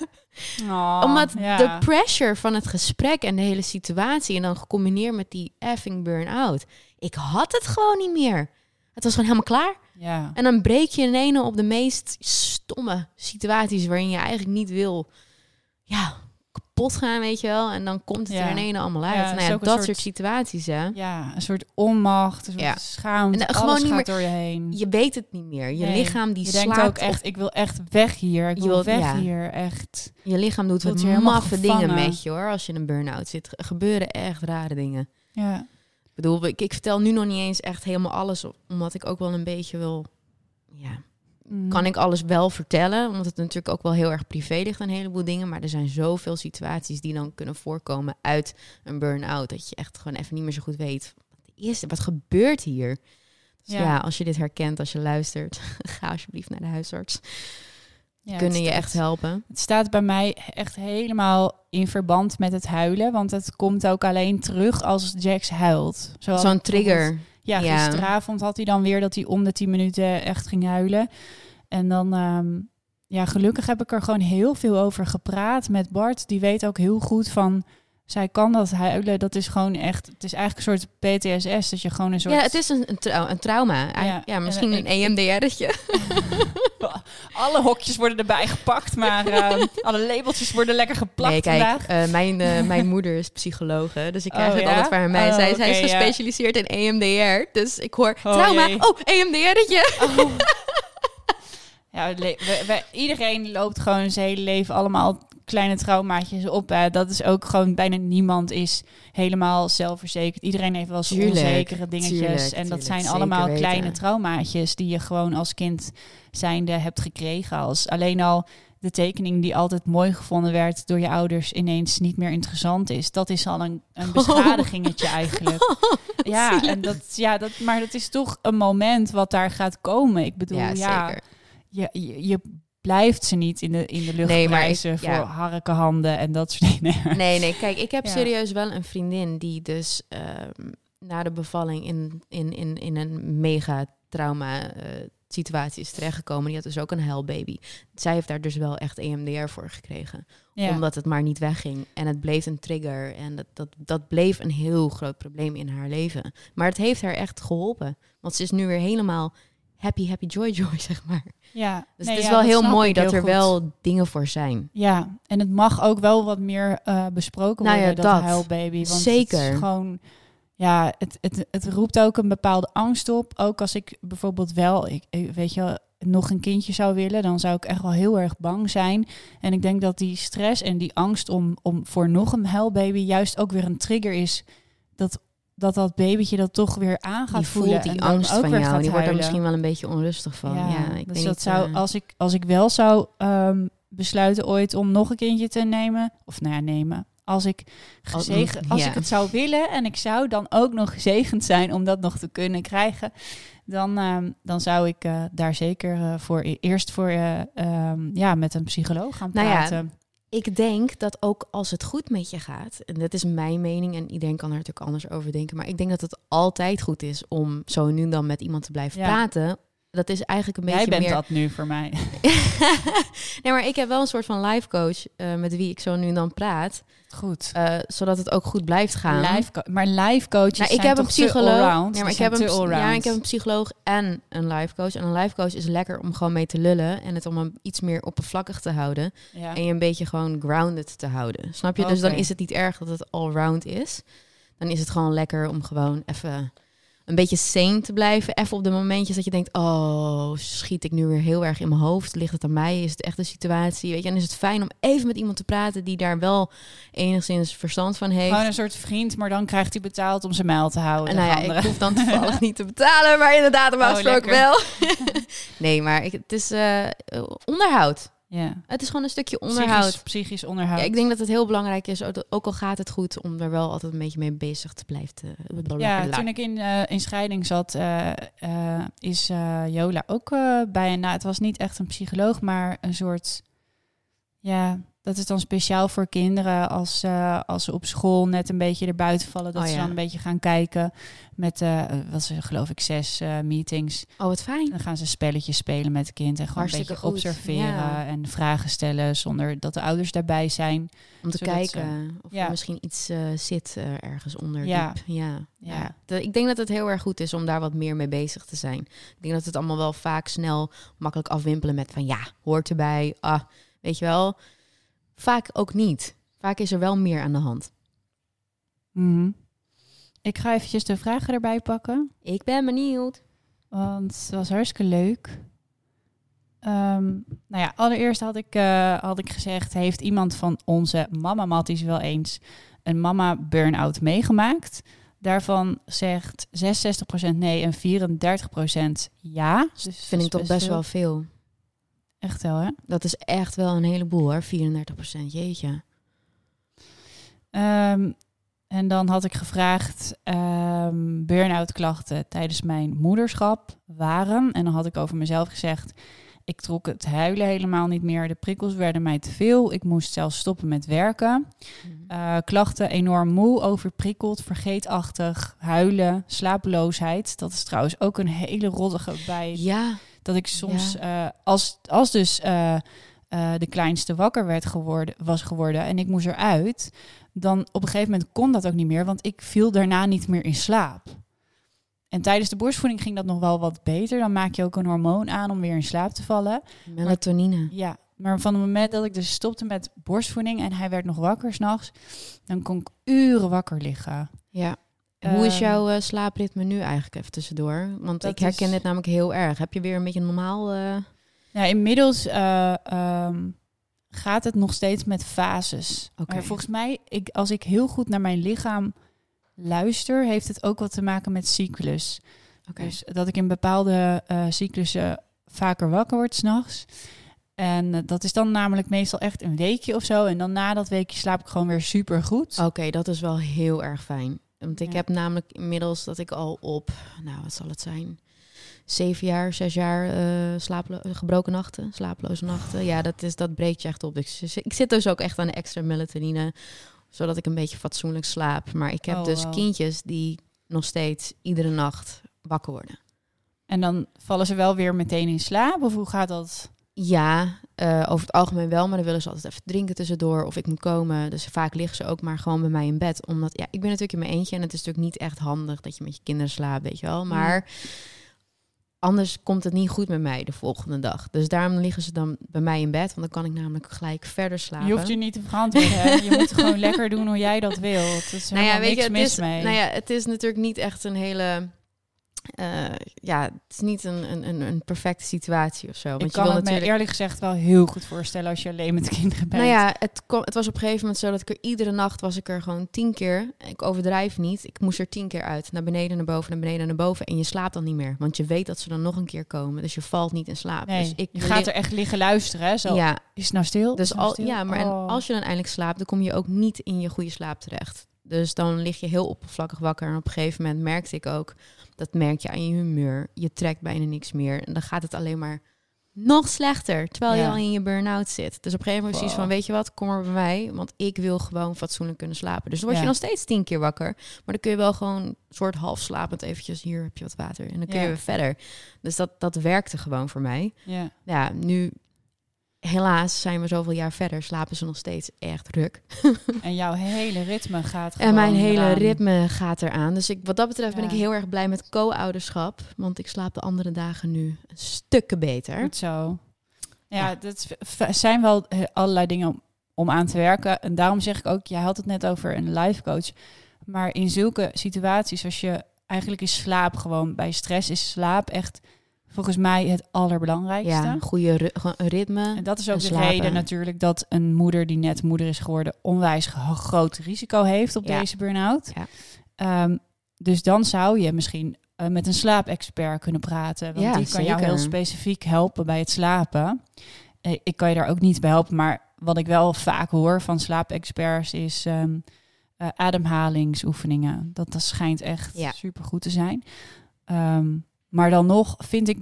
Oh, Omdat de pressure van het gesprek en de hele situatie... en dan gecombineerd met die effing burn-out... ik had het gewoon niet meer. Het was gewoon helemaal klaar. En dan breek je in ene op de meest stomme situaties... waarin je eigenlijk niet wil ja, kapot gaan, weet je wel. En dan komt het Ja. er in ene allemaal uit. Ja, nou ja, dat soort... soort- situaties, hè. ja, een soort onmacht, een soort Ja. schaamte. En, alles gewoon niet gaat meer- door je heen. Je weet het niet meer. Je Nee, lichaam die je slaat denkt ook op- echt, ik wil echt weg hier. Ik Je wil wilt- weg hier, echt. Je lichaam doet wat maffe dingen met je, hoor. Als je in een burn-out zit. Er gebeuren echt rare dingen. Ja. Ik bedoel, ik, ik vertel nu nog niet eens echt helemaal alles, omdat ik ook wel een beetje wil. Ja, Mm. kan ik alles wel vertellen? Omdat het natuurlijk ook wel heel erg privé ligt, een heleboel dingen. Maar er zijn zoveel situaties die dan kunnen voorkomen uit een burn-out. Dat je echt gewoon even niet meer zo goed weet. Wat is er? Wat gebeurt hier? Dus ja. Ja. als je dit herkent, als je luistert, ga alsjeblieft naar de huisarts. Ja, kunnen je staat- echt helpen. Het staat bij mij echt helemaal in verband met het huilen. Want het komt ook alleen terug als Jax huilt. Zo'n trigger. Ja, gisteravond had hij dan weer dat hij om de 10 minuten echt ging huilen. En dan, ehm, ja, gelukkig heb ik er gewoon heel veel over gepraat met Bart. Die weet ook heel goed van zij kan dat huilen. Dat is gewoon echt, het is eigenlijk een soort PTSS. Dat je gewoon een soort... Ja, het is een, een, trau- een trauma. Ja, Ja. ja misschien En, een E EMDR'tje. Alle hokjes worden erbij gepakt, maar eh, alle labeltjes worden lekker geplakt Nee, kijk, eh, mijn, eh, mijn moeder is psychologe, dus ik krijg Oh, het ja? altijd van haar mee. Oh, zij, zij is ja. gespecialiseerd in EMDR, dus ik hoor Oh, trauma. jee. Oh, EMDR'tje. Ja, le- we, we- iedereen loopt gewoon zijn hele leven allemaal kleine traumaatjes op. Hè. Dat is ook gewoon bijna niemand is helemaal zelfverzekerd. Iedereen heeft wel zijn onzekere dingetjes. tuurlijk, en dat tuurlijk, zijn allemaal weten. kleine traumaatjes die je gewoon als kind zijnde hebt gekregen. Als alleen al de tekening die altijd mooi gevonden werd door je ouders ineens niet meer interessant is. Dat is al een, een beschadigingetje eigenlijk. Ja, en dat, ja dat, maar dat is toch een moment wat daar gaat komen. Ik bedoel, Ja, ja, je, je blijft ze niet in de, in de lucht Nee, ik- voor ja. harkenhanden en dat soort dingen. Nee, nee, kijk, ik heb Ja. serieus wel een vriendin die dus ehm, na de bevalling in, in, in, in een mega trauma eh, situatie is terechtgekomen. Die had dus ook een huilbaby. Zij heeft daar dus wel echt EMDR voor gekregen. Ja. Omdat het maar niet wegging. En het bleef een trigger. En dat, dat, dat bleef een heel groot probleem in haar leven. Maar het heeft haar echt geholpen. Want ze is nu weer helemaal happy, happy, joy, joy, zeg maar. ja. Dus Nee, het is ja, wel heel mooi dat heel er goed. wel dingen voor zijn. Ja, en het mag ook wel wat meer eh, besproken Nou ja, worden, dat, dat. huilbaby. Want Het Zeker. is gewoon, ja, het, het, het roept ook een bepaalde angst op. Ook als ik bijvoorbeeld wel, ik, ik- weet je, wel, nog een kindje zou willen, dan zou ik echt wel heel erg bang zijn. En ik denk dat die stress en die angst om, om voor nog een huilbaby juist ook weer een trigger is. Dat dat, dat babytje dat toch weer aan gaat Die voelen. voelt die en angst ook van weer jou. gaat Die wordt er misschien wel een beetje onrustig van. Ja, ik dus weet dat niet, zou, eh, als, ik, als ik wel zou ehm, besluiten ooit om nog een kindje te nemen, of nou ja, nemen. Als ik, gezegen, als ja. ik het zou willen en ik zou dan ook nog gezegend zijn om dat nog te kunnen krijgen, dan, ehm, dan zou ik eh, daar zeker eh, voor eerst voor eh, ehm, ja, met een psycholoog gaan Nou ja, praten. Ik denk dat ook als het goed met je gaat, en dat is mijn mening en iedereen kan er natuurlijk anders over denken, maar ik denk dat het altijd goed is om zo nu en dan met iemand te blijven Ja. praten. Dat is eigenlijk een Jij beetje bent meer... dat nu voor mij. nee, maar ik heb wel een soort van life coach eh, met wie ik zo nu en dan praat, Goed. eh, zodat het ook goed blijft gaan. Life maar life coaches Nou, ik zijn heb een toch te psycholoog. allround? Ja, maar ik heb, een, ja, ik heb een psycholoog en een life coach. En een life coach is lekker om gewoon mee te lullen en het om hem iets meer oppervlakkig te houden. Ja. En je een beetje gewoon grounded te houden. Snap je? Dus dan is het niet erg dat het allround is. Dan is het gewoon lekker om gewoon even een beetje sane te blijven. Even op de momentjes dat je denkt, oh, schiet ik nu weer heel erg in mijn hoofd? Ligt het aan mij? Is het echt een situatie? Weet je, en is het fijn om even met iemand te praten die daar wel enigszins verstand van heeft. Gewoon een soort vriend, maar dan krijgt hij betaald om zijn mijl te houden. En nou ja, ik andere. hoef dan toevallig niet te betalen, maar inderdaad, normaal Oh, gesproken wel. nee, maar ik, het is eh, onderhoud. Ja. Het is gewoon een stukje onderhoud. Psychisch, psychisch onderhoud. Ja, ik denk dat het heel belangrijk is, ook al gaat het goed, om er wel altijd een beetje mee bezig te blijven. Te, ja, toen ik in, eh, in scheiding zat, eh, eh, is eh, Jola ook eh, bij een... Nou, het was niet echt een psycholoog, maar een soort... Ja, dat is dan speciaal voor kinderen als, eh, als ze op school net een beetje erbuiten vallen. Dat Oh, ze ja. dan een beetje gaan kijken met, eh wat ze geloof ik, zes eh, meetings. Oh, wat fijn. Dan gaan ze spelletjes spelen met het kind en gewoon Hartstikke een beetje goed, observeren ja. en vragen stellen zonder dat de ouders daarbij zijn. Om te kijken of ja. er misschien iets zit ergens onder. Ja. diep. Ja. Ja. Ik denk dat het heel erg goed is om daar wat meer mee bezig te zijn. Ik denk dat het allemaal wel vaak snel makkelijk afwimpelen met van ja, hoort erbij. Ah, weet je wel. Vaak ook niet. Vaak is er wel meer aan de hand. Mhm. Ik ga eventjes de vragen erbij pakken. Ik ben benieuwd. Want het was hartstikke leuk. Ehm, nou ja, allereerst had ik, eh, had ik gezegd... heeft iemand van onze mama Matties wel eens een mama burn-out meegemaakt? Daarvan zegt 66% nee en 34% ja. Dus dat Vind ik toch best veel. wel veel. Echt wel, hè? Dat is echt wel een heleboel hoor. 34% jeetje. Ehm, en dan had ik gevraagd ehm burn-out klachten tijdens mijn moederschap waren. En dan had ik over mezelf gezegd, ik trok het huilen helemaal niet meer. De prikkels werden mij te veel. Ik moest zelfs stoppen met werken. Eh, klachten enorm moe, overprikkeld, vergeetachtig, huilen, slapeloosheid. Dat is trouwens ook een hele rottige bij Ja, dat ik soms, eh, als, als dus eh, eh, de kleinste wakker werd geworden, was geworden en ik moest eruit, dan op een gegeven moment kon dat ook niet meer, want ik viel daarna niet meer in slaap. En tijdens de borstvoeding ging dat nog wel wat beter. Dan maak je ook een hormoon aan om weer in slaap te vallen. Melatonine. Ja, maar van het moment dat ik dus stopte met borstvoeding en hij werd nog wakker s'nachts, dan kon ik uren wakker liggen. Ja. Hoe is Ehm, jouw eh, slaapritme nu eigenlijk even tussendoor? Want ik herken is- dit namelijk heel erg. Heb je weer een beetje normaal... eh, Ja, inmiddels eh, ehm, gaat het nog steeds met fases. Oké. Maar volgens mij, ik, als ik heel goed naar mijn lichaam luister, heeft het ook wat te maken met cyclus. Oké. Dus dat ik in bepaalde cyclussen vaker wakker word s'nachts. En dat is dan namelijk meestal echt een weekje of zo. En dan na dat weekje slaap ik gewoon weer super goed. Oké, dat is wel heel erg fijn. Want ik Ja. heb namelijk inmiddels dat ik al op, nou wat zal het zijn, zeven jaar, zes jaar slaaplo- gebroken nachten, slaaploze nachten. Ja, dat, is, dat breekt je echt op. Ik, ik zit dus ook echt aan de extra melatonine, zodat ik een beetje fatsoenlijk slaap. Maar ik heb Oh, dus wow. kindjes die nog steeds iedere nacht wakker worden. En dan vallen ze wel weer meteen in slaap? Of hoe gaat dat? Ja, eh, over het algemeen wel, maar dan willen ze altijd even drinken tussendoor of ik moet komen. Dus vaak liggen ze ook maar gewoon bij mij in bed. Omdat, ja, ik ben natuurlijk in mijn eentje en het is natuurlijk niet echt handig dat je met je kinderen slaapt, weet je wel. Maar anders komt het niet goed met mij de volgende dag. Dus daarom liggen ze dan bij mij in bed, want dan kan ik namelijk gelijk verder slapen. Je hoeft je niet te verantwoorden. Je moet gewoon lekker doen hoe jij dat wil. Het is nou ja, weet je, niks het mis is, mee. nou ja, het is natuurlijk niet echt een hele... eh, ja, het is niet een, een, een, perfecte situatie of zo. Want ik je kan wil het natuurlijk... me eerlijk gezegd wel heel goed voorstellen als je alleen met kinderen bent. Nou ja, het, het was op een gegeven moment zo dat ik er iedere nacht was ik er gewoon tien keer. Ik overdrijf niet. Ik moest er tien keer uit. Naar beneden, naar boven, naar beneden, naar boven. En je slaapt dan niet meer. Want je weet dat ze dan nog een keer komen. Dus je valt niet in slaap. nee, dus ik je gaat er echt liggen luisteren. Hè? Zo, Ja, Is het nou stil? Dus nou al, stil? ja, maar en Oh. als je dan eindelijk slaapt, dan kom je ook niet in je goede slaap terecht. Dus dan lig je heel oppervlakkig wakker. En op een gegeven moment merkte ik ook, dat merk je aan je humeur. Je trekt bijna niks meer. En dan gaat het alleen maar nog slechter. Terwijl je al in je burn-out zit. Dus op een gegeven moment is het zoiets van, Wow. weet je wat, kom maar bij mij. Want ik wil gewoon fatsoenlijk kunnen slapen. Dus dan word Ja. je nog steeds tien keer wakker. Maar dan kun je wel gewoon soort half slapend eventjes, hier heb je wat water. En dan kun Ja. je weer verder. Dus dat, dat werkte gewoon voor mij. Ja. Ja, nu... Helaas zijn we zoveel jaar verder, slapen ze nog steeds echt ruk. En jouw hele ritme gaat En mijn hele eraan. ritme gaat eraan. Dus ik, wat dat betreft ben ik heel erg blij met co-ouderschap. Want ik slaap de andere dagen nu stukken beter. Goed zo. Ja, Ja. dat zijn wel eh, allerlei dingen om, om aan te werken. En daarom zeg ik ook, jij had het net over een life coach. Maar in zulke situaties, als je eigenlijk is slaap gewoon bij stress, is slaap echt volgens mij het allerbelangrijkste. Ja, een goede ritme. En dat is ook de slapen. reden natuurlijk dat een moeder die net moeder is geworden onwijs groot risico heeft op Ja. deze burn-out. Ja. Ehm, dus dan zou je misschien eh, met een slaapexpert kunnen praten. Want Ja, die kan jou heel specifiek helpen bij het slapen. Eh, ik kan je daar ook niet bij helpen, maar wat ik wel vaak hoor van slaapexperts is ehm eh, ademhalingsoefeningen. Dat, dat schijnt echt super goed te zijn. Ehm, maar dan nog vind ik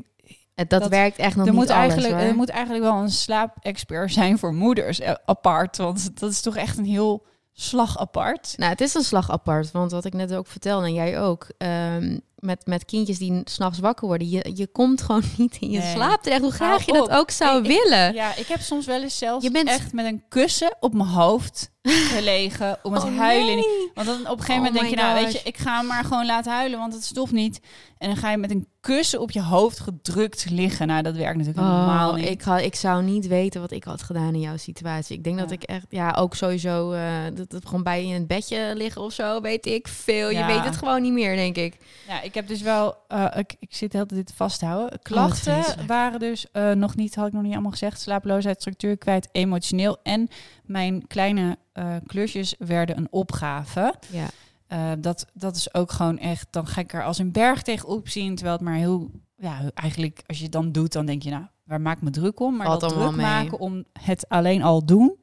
Het- dat, dat- werkt echt nog er niet moet, alles, eigenlijk, hoor. er moet eigenlijk wel een slaapexpert zijn voor moeders eh, apart. Want dat is toch echt een heel slag apart. Nou, het is een slag apart, want wat ik net ook vertelde en jij ook, ehm, met, met kindjes die s'nachts wakker worden, je, je komt gewoon niet in je Nee. slaap terecht. Hoe Hou graag je dat op. ook zou Ik- ik- willen. Ja, ik heb soms wel eens zelfs Je bent- echt met een kussen op mijn hoofd gelegen om het Oh, huilen. nee. Want dan op een gegeven Oh moment denk je, nou gosh. weet je, ik ga hem maar gewoon laten huilen, want het stopt niet. En dan ga je met een kussen op je hoofd gedrukt liggen. Nou, dat werkt natuurlijk helemaal Oh, niet. ik, had, ik zou niet weten wat ik had gedaan in jouw situatie. Ik denk dat ik echt, ja, ook sowieso, eh, dat het gewoon bij je in het bedje liggen of zo, weet ik veel. Je weet het gewoon niet meer, denk ik. Ja, ik heb dus wel, eh, ik, ik zit heel dit vast te houden. Klachten waren dus eh, nog niet, had ik nog niet allemaal gezegd. Slapeloosheid, structuur kwijt, emotioneel. En mijn kleine eh, klusjes werden een opgave. Ja. Eh, dat, dat is ook gewoon echt, dan ga ik er als een berg tegenop zien. Terwijl het maar heel, ja, eigenlijk als je het dan doet, dan denk je, nou, waar maak ik me druk om? Maar Valt dat druk maken om het alleen al doen,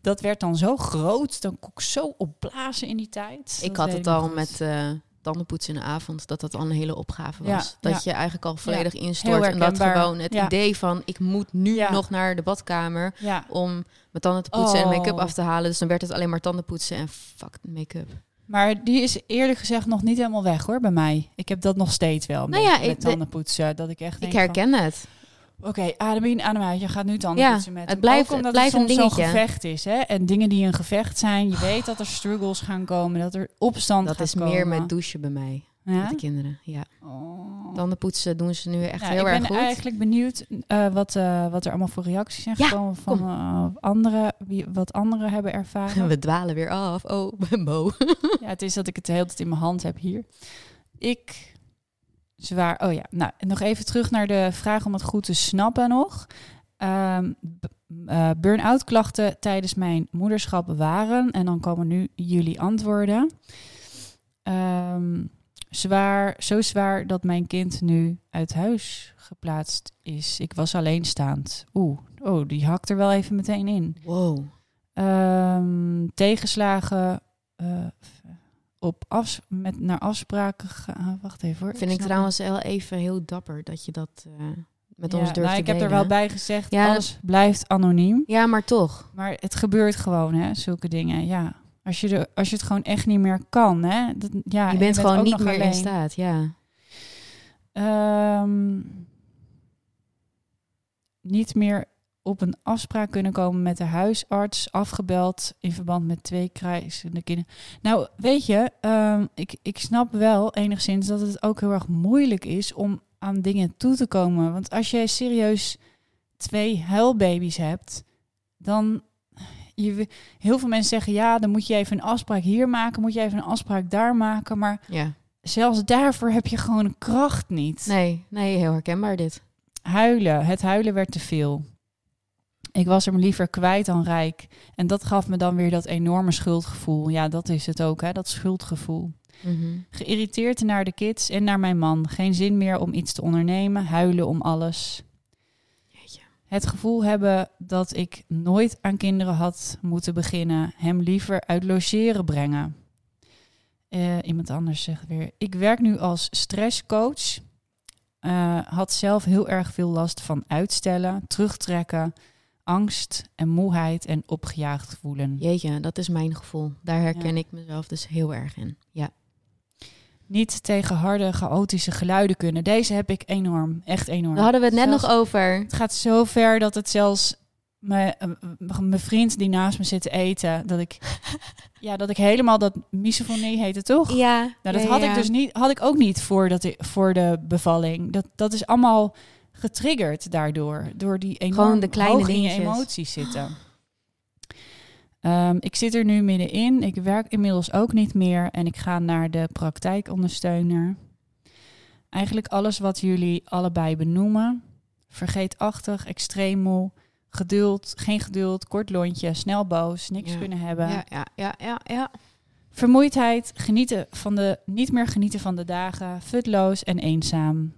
dat werd dan zo groot. Dan kon ik zo opblazen in die tijd. Ik Dat had het al met eh tandenpoetsen in de avond, dat dat al een hele opgave Ja, was. dat ja. je eigenlijk al volledig instort. En dat gewoon het idee van, ik moet nu nog naar de badkamer om mijn tanden te poetsen en Oh. make-up af te halen. Dus dan werd het alleen maar tanden poetsen en fuck make-up. Maar die is eerlijk gezegd nog niet helemaal weg hoor bij mij. Ik heb dat nog steeds wel. Nou met, ja, met ik- de- tandenpoetsen. Dat ik echt Ik van, herken het. Oké, adem in, adem uit. Je gaat nu tanden Ja, poetsen met het blijft- Ook omdat het blijft het een soms zo'n gevecht is. Hè? En dingen die een gevecht zijn. Je weet dat er struggles gaan komen. Dat er opstand Dat gaat is komen. meer met douchen bij mij. Met de kinderen. Ja. Oh. Poetsen doen ze nu echt Ja, heel ik erg ben goed. eigenlijk benieuwd eh, wat, eh, wat er allemaal voor reacties zijn Ja, gekomen van eh, anderen, wie, wat anderen hebben ervaren. We dwalen weer af. Oh, Bo. ja, het is dat ik het de hele tijd in mijn hand heb hier. Ik zwaar. Oh ja, nou nog even terug naar de vraag om het goed te snappen nog. Eh, burn-out klachten tijdens mijn moederschap waren en dan komen nu jullie antwoorden. Ehm, zwaar, zo zwaar dat mijn kind nu uit huis geplaatst is. Ik was alleenstaand. Oeh, oh, die hakt er wel even meteen in. Wow. Ehm, tegenslagen eh, op afs met naar afspraken gaan. Wacht even hoor. Vind ik trouwens wel even heel dapper dat je dat eh, met Ja, ons durft nou, ik heb er wel bij gezegd, Ja, alles blijft anoniem. Ja, maar toch. Maar het gebeurt gewoon, hè, zulke dingen. Ja, als je, er, als je het gewoon echt niet meer kan, hè. Dat, ja, je bent gewoon ook niet meer in staat. Ja. Ehm, niet meer op een afspraak kunnen komen met de huisarts, afgebeld in verband met twee krijzende kinderen. Nou, weet je, ehm, ik, ik snap wel enigszins dat het ook heel erg moeilijk is om aan dingen toe te komen. Want als jij serieus twee huilbaby's hebt, dan je, heel veel mensen zeggen ja, dan moet je even een afspraak hier maken, moet je even een afspraak daar maken, maar ja. zelfs daarvoor heb je gewoon kracht niet. Nee, nee, heel herkenbaar dit. Huilen. Het huilen werd te veel. Ik was er liever kwijt dan rijk. En dat gaf me dan weer dat enorme schuldgevoel. Ja, dat is het ook, hè? dat schuldgevoel. Mhm. Geïrriteerd naar de kids en naar mijn man. Geen zin meer om iets te ondernemen. Huilen om alles. Jeetje. Het gevoel hebben dat ik nooit aan kinderen had moeten beginnen. Hem liever uit logeren brengen. Eh, iemand anders zegt weer. Ik werk nu als stresscoach. Eh, had zelf heel erg veel last van uitstellen, terugtrekken, angst en moeheid en opgejaagd voelen. Jeetje, dat is mijn gevoel. Daar herken Ja. ik mezelf dus heel erg in. Ja. Niet tegen harde, chaotische geluiden kunnen. Deze heb ik enorm, echt enorm. Daar hadden we het net Zelfs- nog over. Het gaat zo ver dat het zelfs mijn, eh, mijn vriend die naast me zit te eten, dat ik, ja, dat ik helemaal dat misofonie heet het toch? Ja. Nou, dat ja, had ja. ik dus niet, had ik ook niet voor, dat voor de bevalling. Dat, dat is allemaal getriggerd daardoor, door die enorm Gewoon de kleine hoog in je dingetjes. emoties zitten. Ehm, ik zit er nu middenin. Ik werk inmiddels ook niet meer en ik ga naar de praktijkondersteuner. Eigenlijk alles wat jullie allebei benoemen. Vergeetachtig, extreem moe, geduld, geen geduld, kort lontje, snel boos, niks Ja. kunnen hebben. Ja, ja, ja, ja, ja. Vermoeidheid, genieten van de, niet meer genieten van de dagen, futloos en eenzaam.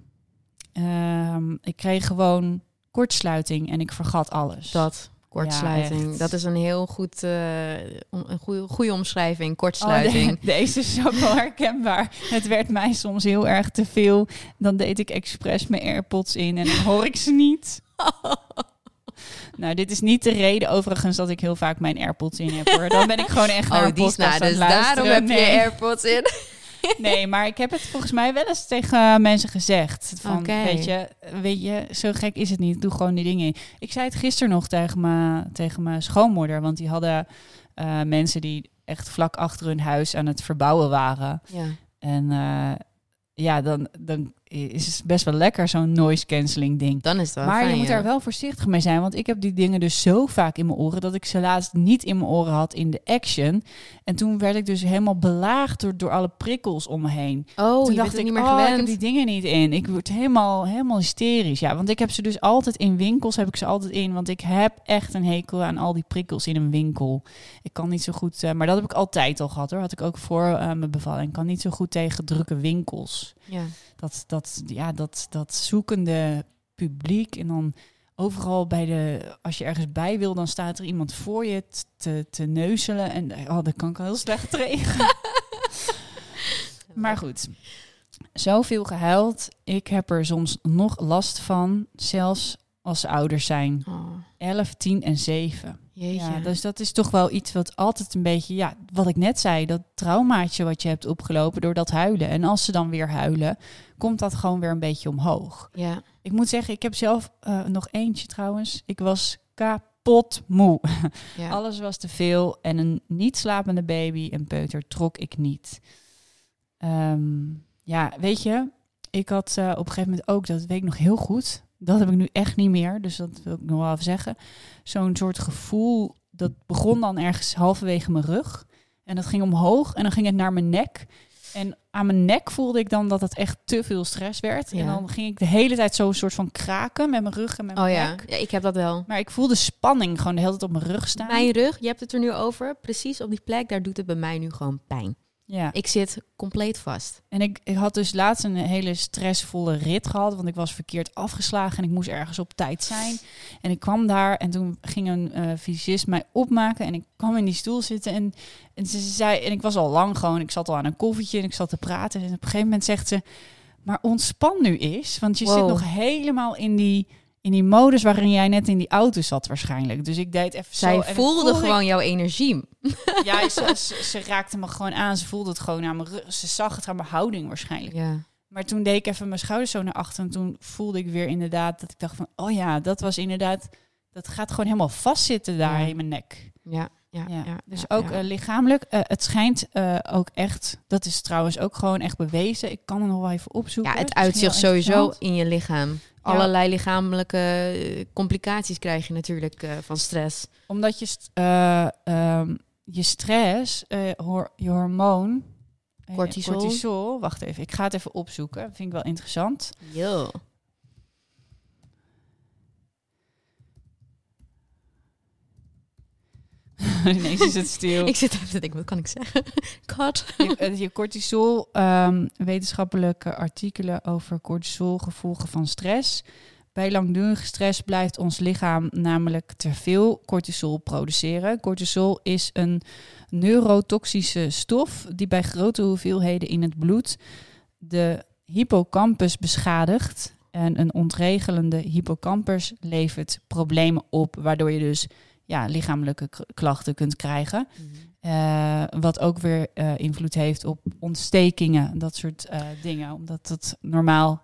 Ehm, ik kreeg gewoon kortsluiting en ik vergat alles. Dat. Kortsluiting. dat is een heel goed, eh, een goede, goede omschrijving. Oh, Kortsluiting. de- deze is ook wel herkenbaar. Het werd mij soms heel erg te veel. Dan deed ik expres mijn AirPods in en dan hoor ik ze niet. Nou, dit is niet de reden overigens dat ik heel vaak mijn AirPods in heb hoor. Dan ben ik gewoon echt naar Oh, een die is nou, dus daarom heb je Nee. AirPods in. Nee, maar ik heb het volgens mij wel eens tegen mensen gezegd. Van, weet, je, weet je, zo gek is het niet. Doe gewoon die dingen. Ik zei het gisteren nog tegen mijn, tegen mijn schoonmoeder. Want die hadden eh, mensen die echt vlak achter hun huis aan het verbouwen waren. Ja. En eh, ja, dan, dan is best wel lekker zo'n noise cancelling ding. Dan is het wel Maar fijn, je moet ja. daar wel voorzichtig mee zijn. Want ik heb die dingen dus zo vaak in mijn oren... dat ik ze laatst niet in mijn oren had in de action. En toen werd ik dus helemaal belaagd door, door alle prikkels om me heen. Oh, toen je dacht ik, niet meer oh, ik heb die dingen niet in. Ik word helemaal, helemaal hysterisch. Ja, want ik heb ze dus altijd in winkels, heb ik ze altijd in. Want ik heb echt een hekel aan al die prikkels in een winkel. Ik kan niet zo goed, eh, maar dat heb ik altijd al gehad hoor. Had ik ook voor eh, mijn bevalling. Ik kan niet zo goed tegen drukke winkels. Ja. Dat, dat, ja, dat, dat zoekende publiek en dan overal bij de, als je ergens bij wil, dan staat er iemand voor je te, te neuzelen. En oh, dat kan ik al heel slecht tegen. maar goed, zoveel gehuild. Ik heb er soms nog last van, zelfs als ze ouders zijn. Oh. 11, 10 en 7. Jeetje. Ja, dus dat is toch wel iets wat altijd een beetje, ja, wat ik net zei, dat traumaatje wat je hebt opgelopen door dat huilen. En als ze dan weer huilen, komt dat gewoon weer een beetje omhoog. ja. Ik moet zeggen, ik heb zelf eh, nog eentje trouwens. Ik was kapot moe. ja. Alles was te veel en een niet slapende baby en peuter trok ik niet. Ehm, ja, weet je, ik had eh, op een gegeven moment ook, dat weet ik nog heel goed. Dat heb ik nu echt niet meer, dus dat wil ik nog wel even zeggen. Zo'n soort gevoel, dat begon dan ergens halverwege mijn rug. En dat ging omhoog en dan ging het naar mijn nek. En aan mijn nek voelde ik dan dat het echt te veel stress werd. En Ja. dan ging ik de hele tijd zo een soort van kraken met mijn rug en met Oh mijn ja. nek. ja, ik heb dat wel. Maar ik voelde spanning gewoon de hele tijd op mijn rug staan. Mijn rug, je hebt het er nu over, precies op die plek, daar doet het bij mij nu gewoon pijn. Ja. Ik zit compleet vast. En ik, ik had dus laatst een hele stressvolle rit gehad, want ik was verkeerd afgeslagen en ik moest ergens op tijd zijn. En ik kwam daar en toen ging een fysicist mij opmaken en ik kwam in die stoel zitten en, en ze zei, en ik was al lang gewoon, ik zat al aan een koffietje en ik zat te praten en op een gegeven moment zegt ze, maar ontspan nu eens, want je zit nog helemaal in die, in die modus waarin jij net in die auto zat waarschijnlijk. Dus ik deed even zo. Zij ik voelde gewoon jouw energie. Ja, ze, ze, ze raakte me gewoon aan. Ze voelde het gewoon aan mijn rug. Ze zag het aan mijn houding waarschijnlijk. Ja. Maar toen deed ik even mijn schouders zo naar achter. En toen voelde ik weer inderdaad dat ik dacht van... Oh ja, dat was inderdaad... Dat gaat gewoon helemaal vastzitten daar Ja. in mijn nek. Ja, ja, Ja. ja. dus ook eh, lichamelijk. eh, het schijnt eh, ook echt... Dat is trouwens ook gewoon echt bewezen. Ik kan er nog wel even opzoeken. ja, het uitzicht sowieso in je lichaam. Allerlei lichamelijke complicaties krijg je natuurlijk van stress. Omdat je, st- eh, ehm, je stress, hor- je hormoon... Cortisol. cortisol. Wacht even, ik ga het even opzoeken. Vind ik wel interessant. Yo. Ineens is het stil. Ik zit even te denken, wat kan ik zeggen? God. je, eh, je cortisol, ehm, wetenschappelijke artikelen over cortisol, gevolgen van stress. Bij langdurige stress blijft ons lichaam namelijk te veel cortisol produceren. Cortisol is een neurotoxische stof die bij grote hoeveelheden in het bloed de hippocampus beschadigt. En een ontregelende hippocampus levert problemen op, waardoor je dus ja, lichamelijke klachten kunt krijgen. Eh, wat ook weer eh, invloed heeft op ontstekingen, dat soort eh, dingen. Omdat het normaal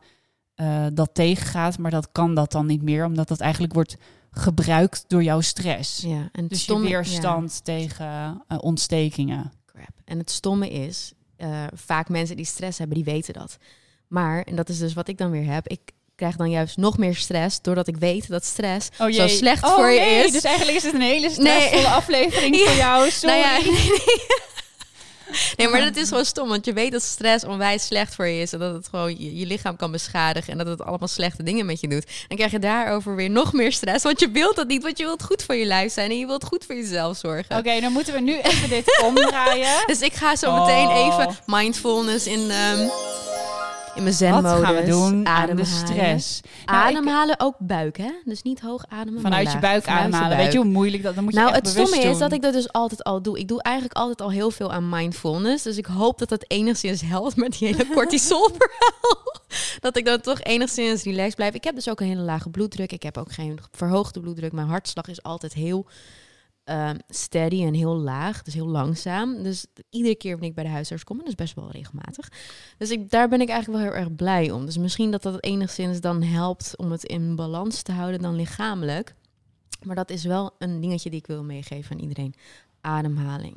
dat tegengaat, maar dat kan dat dan niet meer, omdat dat eigenlijk wordt gebruikt door jouw stress. Ja, en Dus je stomme- weerstand tegen ontstekingen. Crap. En het stomme is, vaak mensen die stress hebben, die weten dat. Maar, en dat is dus wat ik dan weer heb, ik krijg dan juist nog meer stress, doordat ik weet dat stress Oh zo slecht Oh, voor je nee, is. Dus eigenlijk is het een hele stressvolle Nee. aflevering Ja. voor jou. Sorry. Nou ja, nee, maar dat is gewoon stom, want je weet dat stress onwijs slecht voor je is en dat het gewoon je, je lichaam kan beschadigen en dat het allemaal slechte dingen met je doet. Dan krijg je daarover weer nog meer stress, want je wilt dat niet, want je wilt goed voor je lijf zijn en je wilt goed voor jezelf zorgen. Oké, dan moeten we nu even dit omdraaien. Dus ik ga zo meteen Oh. even mindfulness in, ehm in mijn zen-modus. Wat gaan we doen aan de Ademhalen. stress? Nou, ik- Ademhalen ook buik, hè? Dus niet hoog ademen. maar Vanuit je buik Vanuit je ademhalen. buik. Weet je hoe moeilijk dat? Dan moet je Nou, echt het stomme is dat ik dat dus altijd al doe. Ik doe eigenlijk altijd al heel veel aan mindfulness. Dus ik hoop dat het enigszins helpt met die hele cortisol verhaal. dat ik dan toch enigszins relaxed blijf. Ik heb dus ook een hele lage bloeddruk. Ik heb ook geen verhoogde bloeddruk. Mijn hartslag is altijd heel ehm, steady en heel laag. Dus heel langzaam. Dus iedere keer wanneer ik bij de huisarts kom, en dat is best wel regelmatig. Dus ik, daar ben ik eigenlijk wel heel erg blij om. Dus misschien dat dat enigszins dan helpt om het in balans te houden dan lichamelijk. Maar dat is wel een dingetje die ik wil meegeven aan iedereen. Ademhaling.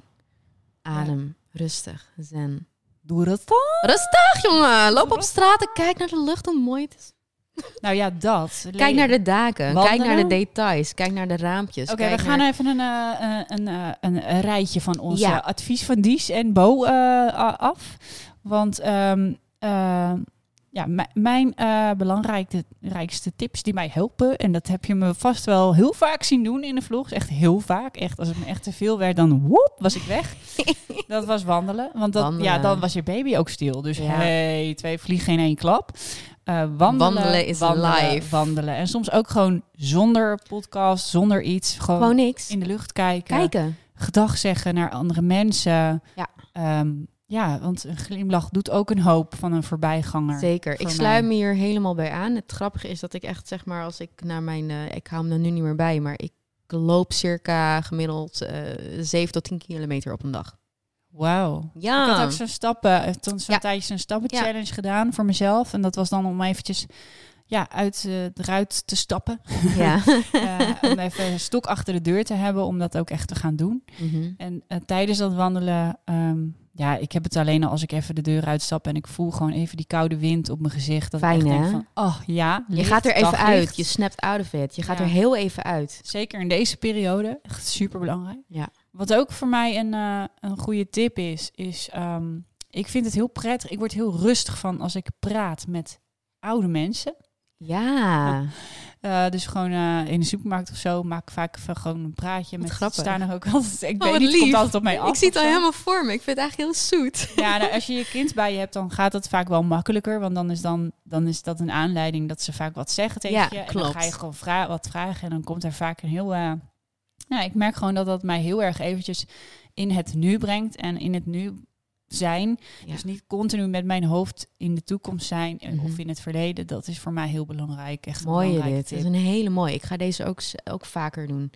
Adem. Rustig. Zen. Doe dan? Rustig, jongen. Loop op straat en kijk naar de lucht, hoe mooi het is. Nou ja, dat. Kijk naar de daken. Kijk naar de details. Kijk naar de raampjes. Oké, we gaan naar- even een, eh, een, een, rijtje van onze Ja. advies van Dies en Bo eh, af. Want ehm, eh, ja, mijn belangrijkste rijkste tips die mij helpen, en dat heb je me vast wel heel vaak zien doen in de vlogs, echt heel vaak. Echt, als het me echt te veel werd, dan woep, was ik weg. dat was wandelen. Want dat, ja, dan was je baby ook stil. Dus Ja. hey, twee vliegen in één klap. Eh, wandelen, Wandelen is wandelen, live. Wandelen. En soms ook gewoon zonder podcast, zonder iets. Gewoon, Gewoon niks. in de lucht kijken. Kijken. Gedag zeggen naar andere mensen. Ja. Ehm, ja, want een glimlach doet ook een hoop van een voorbijganger. Zeker. Ik sluit me hier helemaal bij aan. Het grappige is dat ik echt, zeg maar, als ik naar mijn... eh, ik hou hem er nu niet meer bij, maar ik loop circa gemiddeld eh 7 tot 10 kilometer op een dag. Wauw. Ja. Ik had ook zo'n stappen, eh, toen zo'n Ja. tijdje zo'n stappen Ja. challenge gedaan voor mezelf. En dat was dan om eventjes ja, uit, eh, eruit te stappen. ja. Eh, om even een stok achter de deur te hebben om dat ook echt te gaan doen. Mhm. En tijdens dat wandelen, ehm, ja, ik heb het alleen al als ik even de deur uitstap en ik voel gewoon even die koude wind op mijn gezicht. Dat Fijn, ik echt denk van, oh ja, Je gaat er even uit. Je snapt out of it. Je gaat Ja. er heel even uit. Zeker in deze periode, echt super belangrijk. Ja. Wat ook voor mij een, eh, een goede tip is, is ehm, ik vind het heel prettig. Ik word heel rustig van als ik praat met oude mensen. Ja. Eh, dus gewoon eh, in de supermarkt of zo maak ik vaak gewoon een praatje met grappig. staan er ook altijd. Ik Oh, weet niet, komt altijd op mij af. ik zie het al helemaal voor me. Ik vind het eigenlijk heel zoet. Ja, nou, als je je kind bij je hebt, dan gaat het vaak wel makkelijker. Want dan is, dan, dan is dat een aanleiding dat ze vaak wat zeggen tegen Ja, je. En dan ga je gewoon vra wat vragen. En dan komt er vaak een heel... eh ja, ik merk gewoon dat dat mij heel erg eventjes in het nu brengt. En in het nu zijn. Ja. Dus niet continu met mijn hoofd in de toekomst zijn. eh, Mhm. Of in het verleden. Dat is voor mij heel belangrijk. Echt Mooi dit. Dat is een hele mooie. Ik ga deze ook, ook vaker doen.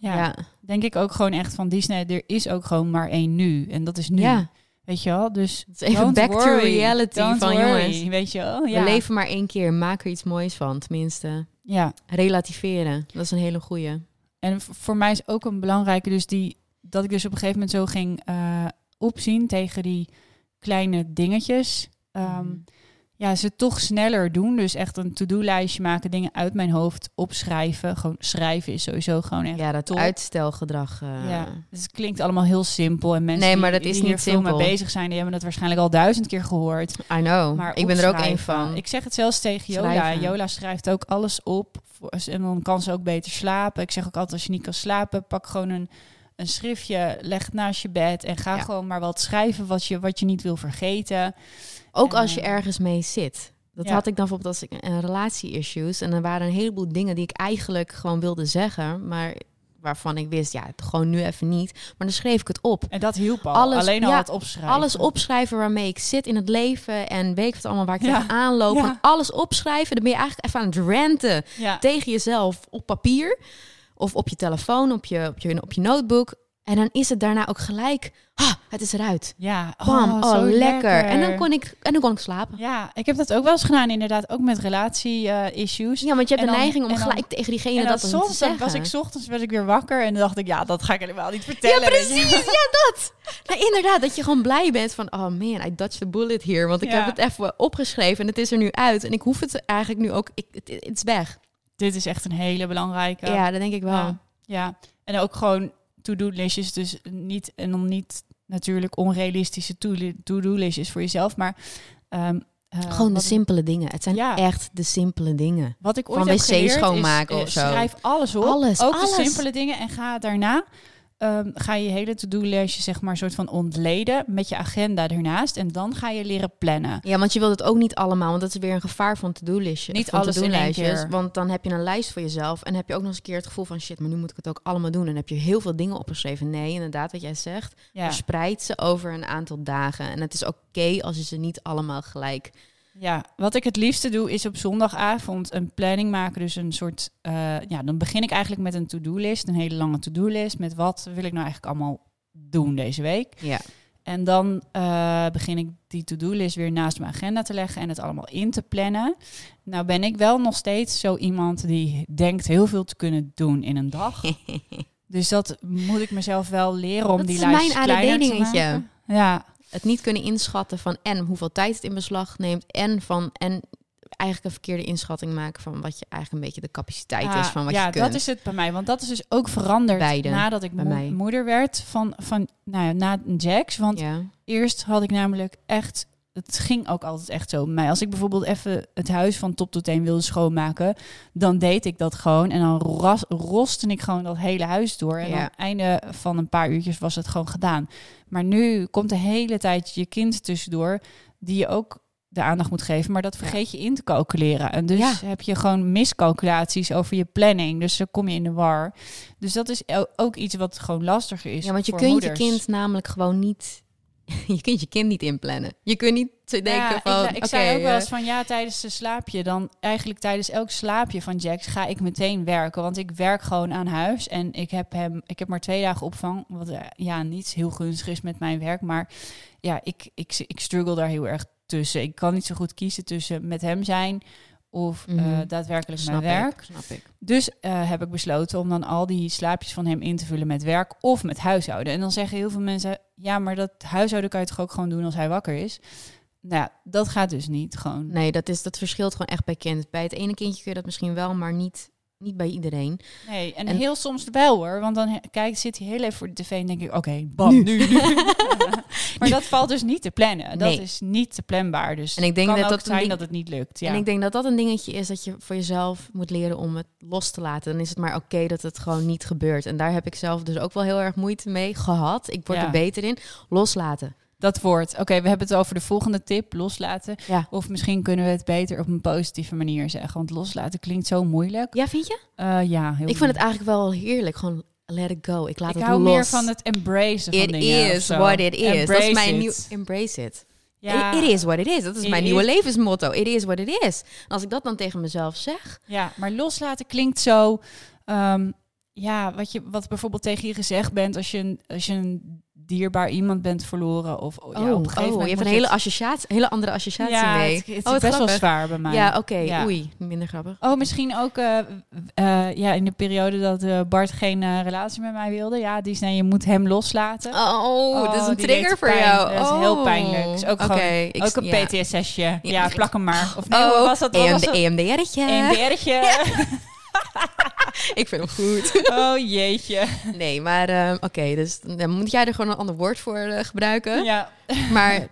Ja, Ja. denk ik ook gewoon echt van Disney. Er is ook gewoon maar één nu. En dat is nu. Ja. Weet je wel? Dus Het is even back to reality van worry, jongens. Weet je wel? Ja. We leven maar één keer. Maak er iets moois van. Tenminste, Ja. relativeren. Dat is een hele goeie. En voor mij is ook een belangrijke dus die dat ik dus op een gegeven moment zo ging eh, opzien tegen die kleine dingetjes. Ehm, Mhm. Ja, ze toch sneller doen. Dus echt een to-do-lijstje maken, dingen uit mijn hoofd opschrijven. Gewoon schrijven is sowieso gewoon echt. Ja, dat top. uitstelgedrag. eh, Ja, dus het klinkt allemaal heel simpel. En mensen Nee, die- maar dat die, is hier niet veel mee simpel. bezig zijn, die hebben dat waarschijnlijk al duizend keer gehoord. I know. Maar ik ben er ook één van. Ik zeg het zelfs tegen Jola. Schrijven. Jola schrijft ook alles op. En dan kan ze ook beter slapen. Ik zeg ook altijd, als je niet kan slapen, pak gewoon een, een schriftje, leg het naast je bed en ga Ja. gewoon maar wat schrijven wat je, wat je niet wil vergeten. Ook En, als je eh, ergens mee zit. Dat ja. had ik dan bijvoorbeeld als ik een relatie-issues. En er waren een heleboel dingen die ik eigenlijk gewoon wilde zeggen. Maar waarvan ik wist, ja, gewoon nu even niet. Maar dan schreef ik het op. En dat hielp al. Alles- Alleen al ja, het opschrijven. Alles opschrijven waarmee ik zit in het leven. En weet ik wat allemaal waar ik Ja. tegenaan loop. Ja. Gewoon alles opschrijven. Dan ben je eigenlijk even aan het ranten tegen jezelf op papier. Of op je telefoon, op je, op je, op je notebook. En dan is het daarna ook gelijk, ah, het is eruit. Ja, Bam, oh, zo lekker. En dan kon ik, en dan kon ik slapen. Ja, ik heb dat ook wel eens gedaan, inderdaad. Ook met relatie-issues. Ja, want je hebt de dan- neiging om dan- gelijk tegen diegene dat te soms zeggen. was ik 's ochtends was ik weer wakker en dan dacht ik, ja, dat ga ik helemaal niet vertellen. Ja, precies. Ja, dat. Nou, inderdaad, dat je gewoon blij bent van... Oh man, I dodged the bullet hier. Want ik Ja. heb het even opgeschreven en het is er nu uit. En ik hoef het eigenlijk nu ook... Ik, het, het is weg. Dit is echt een hele belangrijke. Ja, dat denk ik wel. Ja, ja. en ook gewoon to-do-listjes. Dus niet, en dan niet natuurlijk onrealistische to- to-do-listjes voor jezelf, maar... ehm, eh, Gewoon de simpele dingen. Het zijn Ja. echt de simpele dingen. Wat ik ooit Van wc schoonmaken is, of eh, zo. Schrijf alles op. Alles, ook alles. de simpele dingen. En ga daarna ehm, ga je hele to-do-lijstje zeg maar soort van ontleden met je agenda ernaast. En dan ga je leren plannen. Ja, want je wilt het ook niet allemaal. Want dat is weer een gevaar van to-do-listjes. Niet van alles in één to-do-lijstjes. keer. Want dan heb je een lijst voor jezelf. En heb je ook nog eens een keer het gevoel van... Shit, maar nu moet ik het ook allemaal doen. En heb je heel veel dingen opgeschreven. Nee, inderdaad, wat jij zegt. Ja, Verspreid ze over een aantal dagen. En het is oké als je ze niet allemaal gelijk... ja, wat ik het liefste doe is op zondagavond een planning maken. Dus een soort, eh, ja, dan begin ik eigenlijk met een to-do-list. Een hele lange to-do-list met wat wil ik nou eigenlijk allemaal doen deze week. Ja. En dan eh, begin ik die to-do-list weer naast mijn agenda te leggen en het allemaal in te plannen. Nou ben ik wel nog steeds zo iemand die denkt heel veel te kunnen doen in een dag. Dus dat moet ik mezelf wel leren om Dat die is lijst mijn kleiner te maken. Ja, het niet kunnen inschatten van en hoeveel tijd het in beslag neemt en van en eigenlijk een verkeerde inschatting maken van wat je eigenlijk een beetje de capaciteit Ja, is van wat ja, je kunt. dat is het bij mij. Want dat is dus ook veranderd Beide, nadat ik bij mo- mij. moeder werd van, van nou ja, na Jax. Want ja. eerst had ik namelijk echt... Het ging ook altijd echt zo bij mij. Als ik bijvoorbeeld even het huis van top tot teen wilde schoonmaken... dan deed ik dat gewoon. En dan ras, roste ik gewoon dat hele huis door. En Ja. aan het einde van een paar uurtjes was het gewoon gedaan. Maar nu komt de hele tijd je kind tussendoor... die je ook de aandacht moet geven. Maar dat vergeet je in te calculeren. En dus Ja. heb je gewoon miscalculaties over je planning. Dus dan kom je in de war. Dus dat is ook iets wat gewoon lastiger is ja, want je kunt moeders. je kind namelijk gewoon niet je kunt je kind niet inplannen. Je kunt niet te denken Ja, van, ik, ik zei ook wel eh, eens van ja, tijdens de slaapje, dan eigenlijk tijdens elk slaapje van Jax ga ik meteen werken. Want ik werk gewoon aan huis en ik heb hem, ik heb maar twee dagen opvang. Wat eh, ja, niet heel gunstig is met mijn werk. Maar ja, ik, ik, ik struggle daar heel erg tussen. Ik kan niet zo goed kiezen tussen met hem zijn of eh, Mhm. daadwerkelijk snap mijn werk. ik, snap ik. Dus eh, heb ik besloten om dan al die slaapjes van hem in te vullen met werk of met huishouden. En dan zeggen heel veel mensen, ja, maar dat huishouden kan je toch ook gewoon doen als hij wakker is? Nou, ja, dat gaat dus niet gewoon. Nee, dat, is, dat verschilt gewoon echt bij kind. Bij het ene kindje kun je dat misschien wel, maar niet, niet bij iedereen. Nee, en, En- heel soms wel hoor. Want dan kijk, zit hij heel even voor de tv en denk ik, oké, bam, nu, nu. maar dat valt dus niet te plannen. Dat Nee. is niet te planbaar. Dus En ik denk dat ook dat zijn ding- dat het niet lukt. Ja. En ik denk dat dat een dingetje is dat je voor jezelf moet leren om het los te laten. Dan is het maar oké dat het gewoon niet gebeurt. En daar heb ik zelf dus ook wel heel erg moeite mee gehad. Ik word Ja. er beter in. Loslaten. Dat woord. Oké, we hebben het over de volgende tip, loslaten. Ja. Of misschien kunnen we het beter op een positieve manier zeggen. Want loslaten klinkt zo moeilijk. Ja, vind je? Eh, ja, heel Ik vind het eigenlijk wel heerlijk. Gewoon let it go. Ik laat ik het hou los. meer van het embracen van It dingen. is what it is. dat is Embrace mijn nieuw... Embrace it. Ja, It, is what it is. Dat is It mijn is- nieuwe levensmotto. It is what it is. En als ik dat dan tegen mezelf zeg... Ja, maar loslaten klinkt zo. ehm, ja, wat, je, wat bijvoorbeeld tegen je gezegd bent als je een, als je een dierbaar iemand bent verloren. Of oh, ja, op een gegeven oh, moment. je hebt een hele, het- associatie, hele andere associatie ja, mee. Het, het is oh, wat best wel zwaar bij mij. Ja, oké. Ja. Oei, minder grappig. Oh, misschien ook eh, eh, ja, in de periode dat eh, Bart geen relatie met mij wilde. Ja, die zei je moet hem loslaten. Oh, dat is een die trigger voor jou. Dat is heel Oh. pijnlijk. Is ook gewoon- ook een ja. PTSS-je. Ja, Ja. plak hem maar. Of nee, Oh, was dat? EMDR'tje. Ik vind hem goed. Oh jeetje. Nee, maar ehm, oké, dus dan moet jij er gewoon een ander woord voor eh, gebruiken. Ja. Maar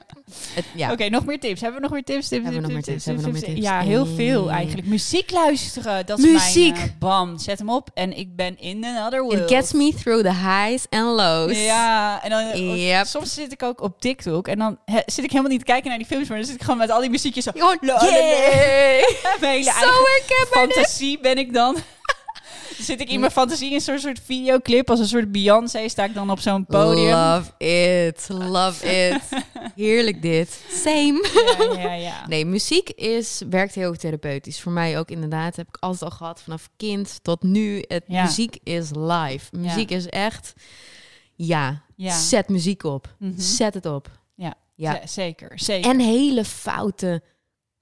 ja, Oké, nog meer tips. Hebben we nog meer tips? tips, Hebben we nog meer tips? Ja, heel Eh. veel eigenlijk. Muziek luisteren, dat is Muziek. mijn uh, bam. Zet hem op en ik ben in another world. it gets me through the highs and lows. Ja, en dan eh, Yep. soms zit ik ook op TikTok en dan he- zit ik helemaal niet te kijken naar die films, maar dan zit ik gewoon met al die muziekjes zo. La. yay! Mijn hele eigen fantasie ben ik dan. Zit ik in mijn fantasie in zo'n soort videoclip als een soort Beyoncé sta ik dan op zo'n podium. Love it, love it. Heerlijk dit. Same. Ja, ja, ja. Nee, muziek is, werkt heel therapeutisch. Voor mij ook inderdaad. Heb ik altijd al gehad vanaf kind tot nu. Het, Ja. Muziek is live. Muziek is echt... Ja, Ja. zet muziek op. Mhm. Zet het op. Ja. ja. Z- zeker, zeker. En hele foute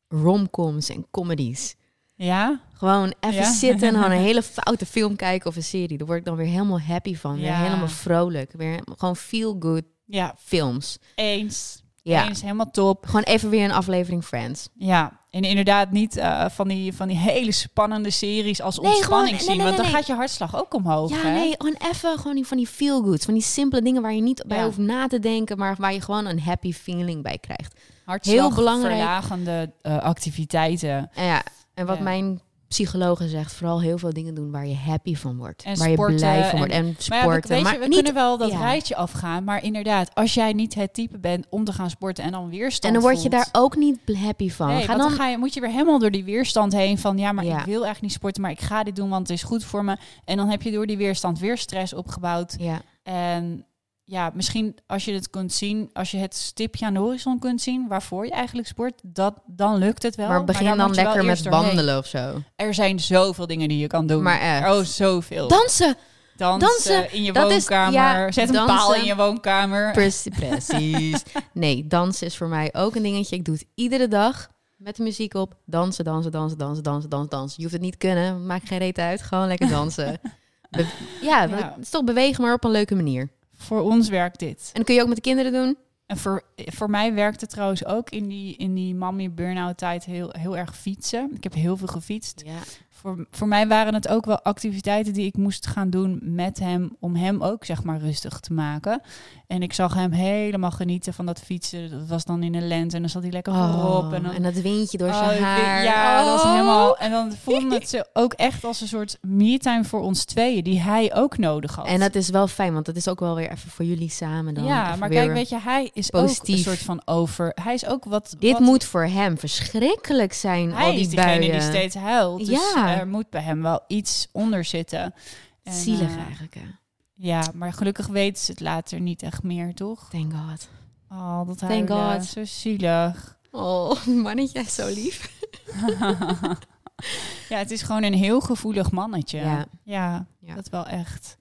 romcoms en comedies. ja? Gewoon even Ja. zitten en gewoon een hele foute film kijken of een serie. Daar word ik dan weer helemaal happy van. Weer Ja. helemaal vrolijk. Weer gewoon feel good Ja, films. eens. Ja. Eens, helemaal top. Gewoon even weer een aflevering Friends. Ja, en inderdaad niet eh, van, die, van die hele spannende series als Nee, ontspanning nee, zien. nee, want dan gaat je hartslag ook omhoog. Ja, hè? nee, gewoon even gewoon die, van die feel goods. Van die simpele dingen waar je niet bij hoeft na te denken, maar waar je gewoon een happy feeling bij krijgt. Hartslag heel belangrijk. verlagende eh, activiteiten. En ja, en wat Ja. mijn psychologe zegt, vooral heel veel dingen doen waar je happy van wordt. En waar je blij van wordt. en- En Maar sporten. ja, weet je, maar we niet, kunnen wel dat ja. rijtje afgaan. Maar inderdaad, als jij niet het type bent om te gaan sporten en dan weerstand en dan word je voelt- daar ook niet happy van. Nee, Ga dan, dan ga je, moet je weer helemaal door die weerstand heen van ja, maar Ja. ik wil eigenlijk niet sporten, maar ik ga dit doen, want het is goed voor me. En dan heb je door die weerstand weer stress opgebouwd. ja. En ja, misschien als je het kunt zien, als je het stipje aan de horizon kunt zien waarvoor je eigenlijk sport, dat, dan lukt het wel. maar begin dan lekker met wandelen of zo. Er zijn zoveel dingen die je kan doen. Maar echt. Oh, zoveel. Dansen! dansen, dansen, in je dat is- woonkamer. ja, Zet een paal in je woonkamer. Precies. precies. Nee, dansen is voor mij ook een dingetje. Ik doe het iedere dag met de muziek op. Dansen, dansen, dansen, dansen, dansen, dansen, dansen. Je hoeft het niet kunnen, maakt geen reet uit. Gewoon lekker dansen. Be- ja, Ja. het is toch bewegen, maar op een leuke manier. Voor ons werkt dit. En kun je ook met de kinderen doen. En voor, voor mij werkte trouwens ook in die, in die mommy burn-out tijd heel, heel erg fietsen. Ik heb heel veel gefietst. Ja. Voor, voor mij waren het ook wel activiteiten die ik moest gaan doen met hem. Om hem ook zeg maar rustig te maken. En ik zag hem helemaal genieten van dat fietsen. Dat was dan in de lente en dan zat hij lekker voorop. En dan, Oh, en dat windje door Oh, zijn weet- haar. Ja, dat was Oh. helemaal. En dan voelde het ze ook echt als een soort me-time voor ons tweeën, die hij ook nodig had. En dat is wel fijn, want dat is ook wel weer even voor jullie samen dan. ja, maar kijk, weet je, hij is ook een soort van over. Hij is ook wat. Dit wat, moet voor hem verschrikkelijk zijn, Hij al die is diegene buien. die steeds huilt. Dus Ja. Er moet bij hem wel iets onder zitten. En, Zielig eh, eigenlijk, hè. Ja, maar gelukkig weten ze het later niet echt meer, toch? Thank God. Oh, dat Thank huilen. God. Zo zielig. Oh, mannetje, zo lief. ja, het is gewoon een heel gevoelig mannetje. Ja. ja, Ja. dat wel echt.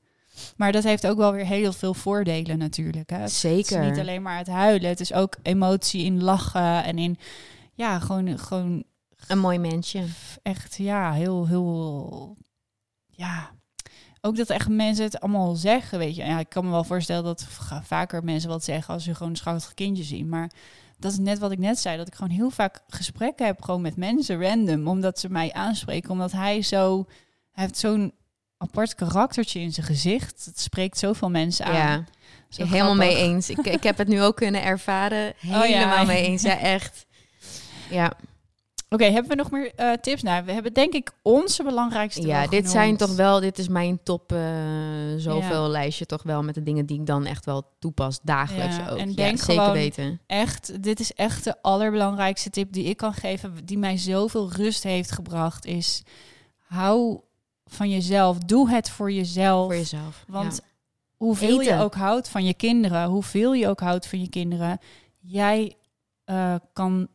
Maar dat heeft ook wel weer heel veel voordelen natuurlijk. Hè? Het is Zeker. niet alleen maar het huilen. Het is ook emotie in lachen en in... Ja, gewoon, gewoon Een mooi mensje. echt, ja, heel, heel... Ja, ook dat echt mensen het allemaal zeggen, weet je. Ja, ik kan me wel voorstellen dat vaker mensen wat zeggen als ze gewoon een schattig kindje zien. Maar dat is net wat ik net zei, dat ik gewoon heel vaak gesprekken heb gewoon met mensen random, omdat ze mij aanspreken, omdat hij zo, hij heeft zo'n apart karaktertje in zijn gezicht. Het spreekt zoveel mensen aan. Ja, Zo helemaal mee eens. Ik, ik heb het nu ook kunnen ervaren. ja. Helemaal mee eens. Ja, echt. Ja, Oké, hebben we nog meer eh, tips? Nou, we hebben denk ik onze belangrijkste ja dit zijn toch wel... Dit is mijn top eh, zoveel lijstje toch wel met de dingen die ik dan echt wel toepas. Dagelijks Ja, ook. en ja, denk zeker gewoon- weten. echt, dit is echt de allerbelangrijkste tip die ik kan geven, die mij zoveel rust heeft gebracht, is hou van jezelf. Doe het voor jezelf. Voor jezelf. Want hoeveel je ook houdt van je kinderen, hoeveel je ook houdt van je kinderen, jij eh, kan,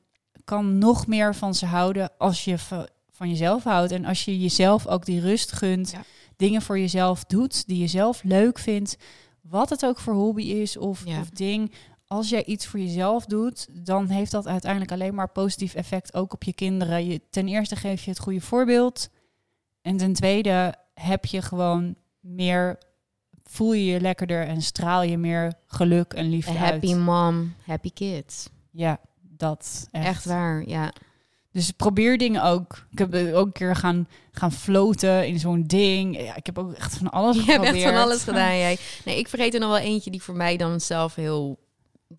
kan nog meer van ze houden als je va- van jezelf houdt. En als je jezelf ook die rust gunt, Ja. dingen voor jezelf doet die je zelf leuk vindt, wat het ook voor hobby is of, Ja. of ding. Als jij iets voor jezelf doet, dan heeft dat uiteindelijk alleen maar positief effect ook op je kinderen. Je, ten eerste geef je het goede voorbeeld. En ten tweede heb je gewoon meer, voel je je lekkerder en straal je meer geluk en liefde happy uit. mom, happy kids. Ja, dat echt. Echt, waar, ja. Dus probeer dingen ook. Ik heb ook een keer gaan, gaan floten in zo'n ding. Ja, ik heb ook echt van alles Je hebt geprobeerd. echt van alles gedaan, jij. Nee, ik vergeet er nog wel eentje die voor mij dan zelf heel...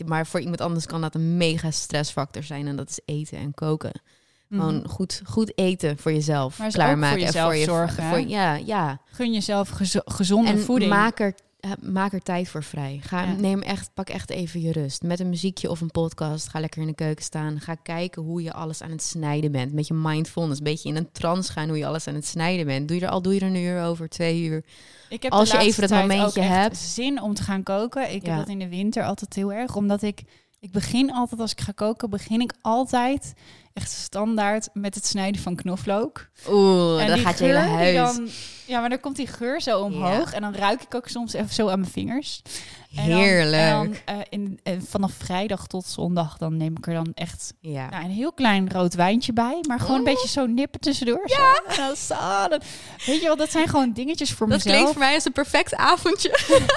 Maar voor iemand anders kan dat een mega stressfactor zijn. En dat is eten en koken. Mhm. Gewoon goed, goed eten voor jezelf Maar klaarmaken. voor en jezelf je, zorgen? Voor, ja, ja. Gun jezelf gezo- gezonde En voeding. maak er, maak er tijd voor vrij. Ga, Ja. neem echt, pak echt even je rust. Met een muziekje of een podcast. Ga lekker in de keuken staan. Ga kijken hoe je alles aan het snijden bent. Met je mindfulness. Een beetje in een trance gaan hoe je alles aan het snijden bent. Doe je er al doe je er een uur over, twee uur. Ik heb Als je even het tijd momentje hebt. zin om te gaan koken. Ik Ja. heb dat in de winter altijd heel erg, omdat ik ik begin altijd als ik ga koken, begin ik altijd echt standaard met het snijden van knoflook. Oeh, en dan gaat je hele huis. Dan, ja, maar dan komt die geur zo omhoog en dan ruik ik ook soms even zo aan mijn vingers. En dan- Heerlijk. En dan, eh, in, en vanaf vrijdag tot zondag dan neem ik er dan echt ja. nou, een heel klein rood wijntje bij, maar gewoon een beetje zo nippen tussendoor. Ja. Zo. Zo, dan- weet je wel, dat zijn gewoon dingetjes voor dat mezelf. klinkt voor mij als een perfect avondje.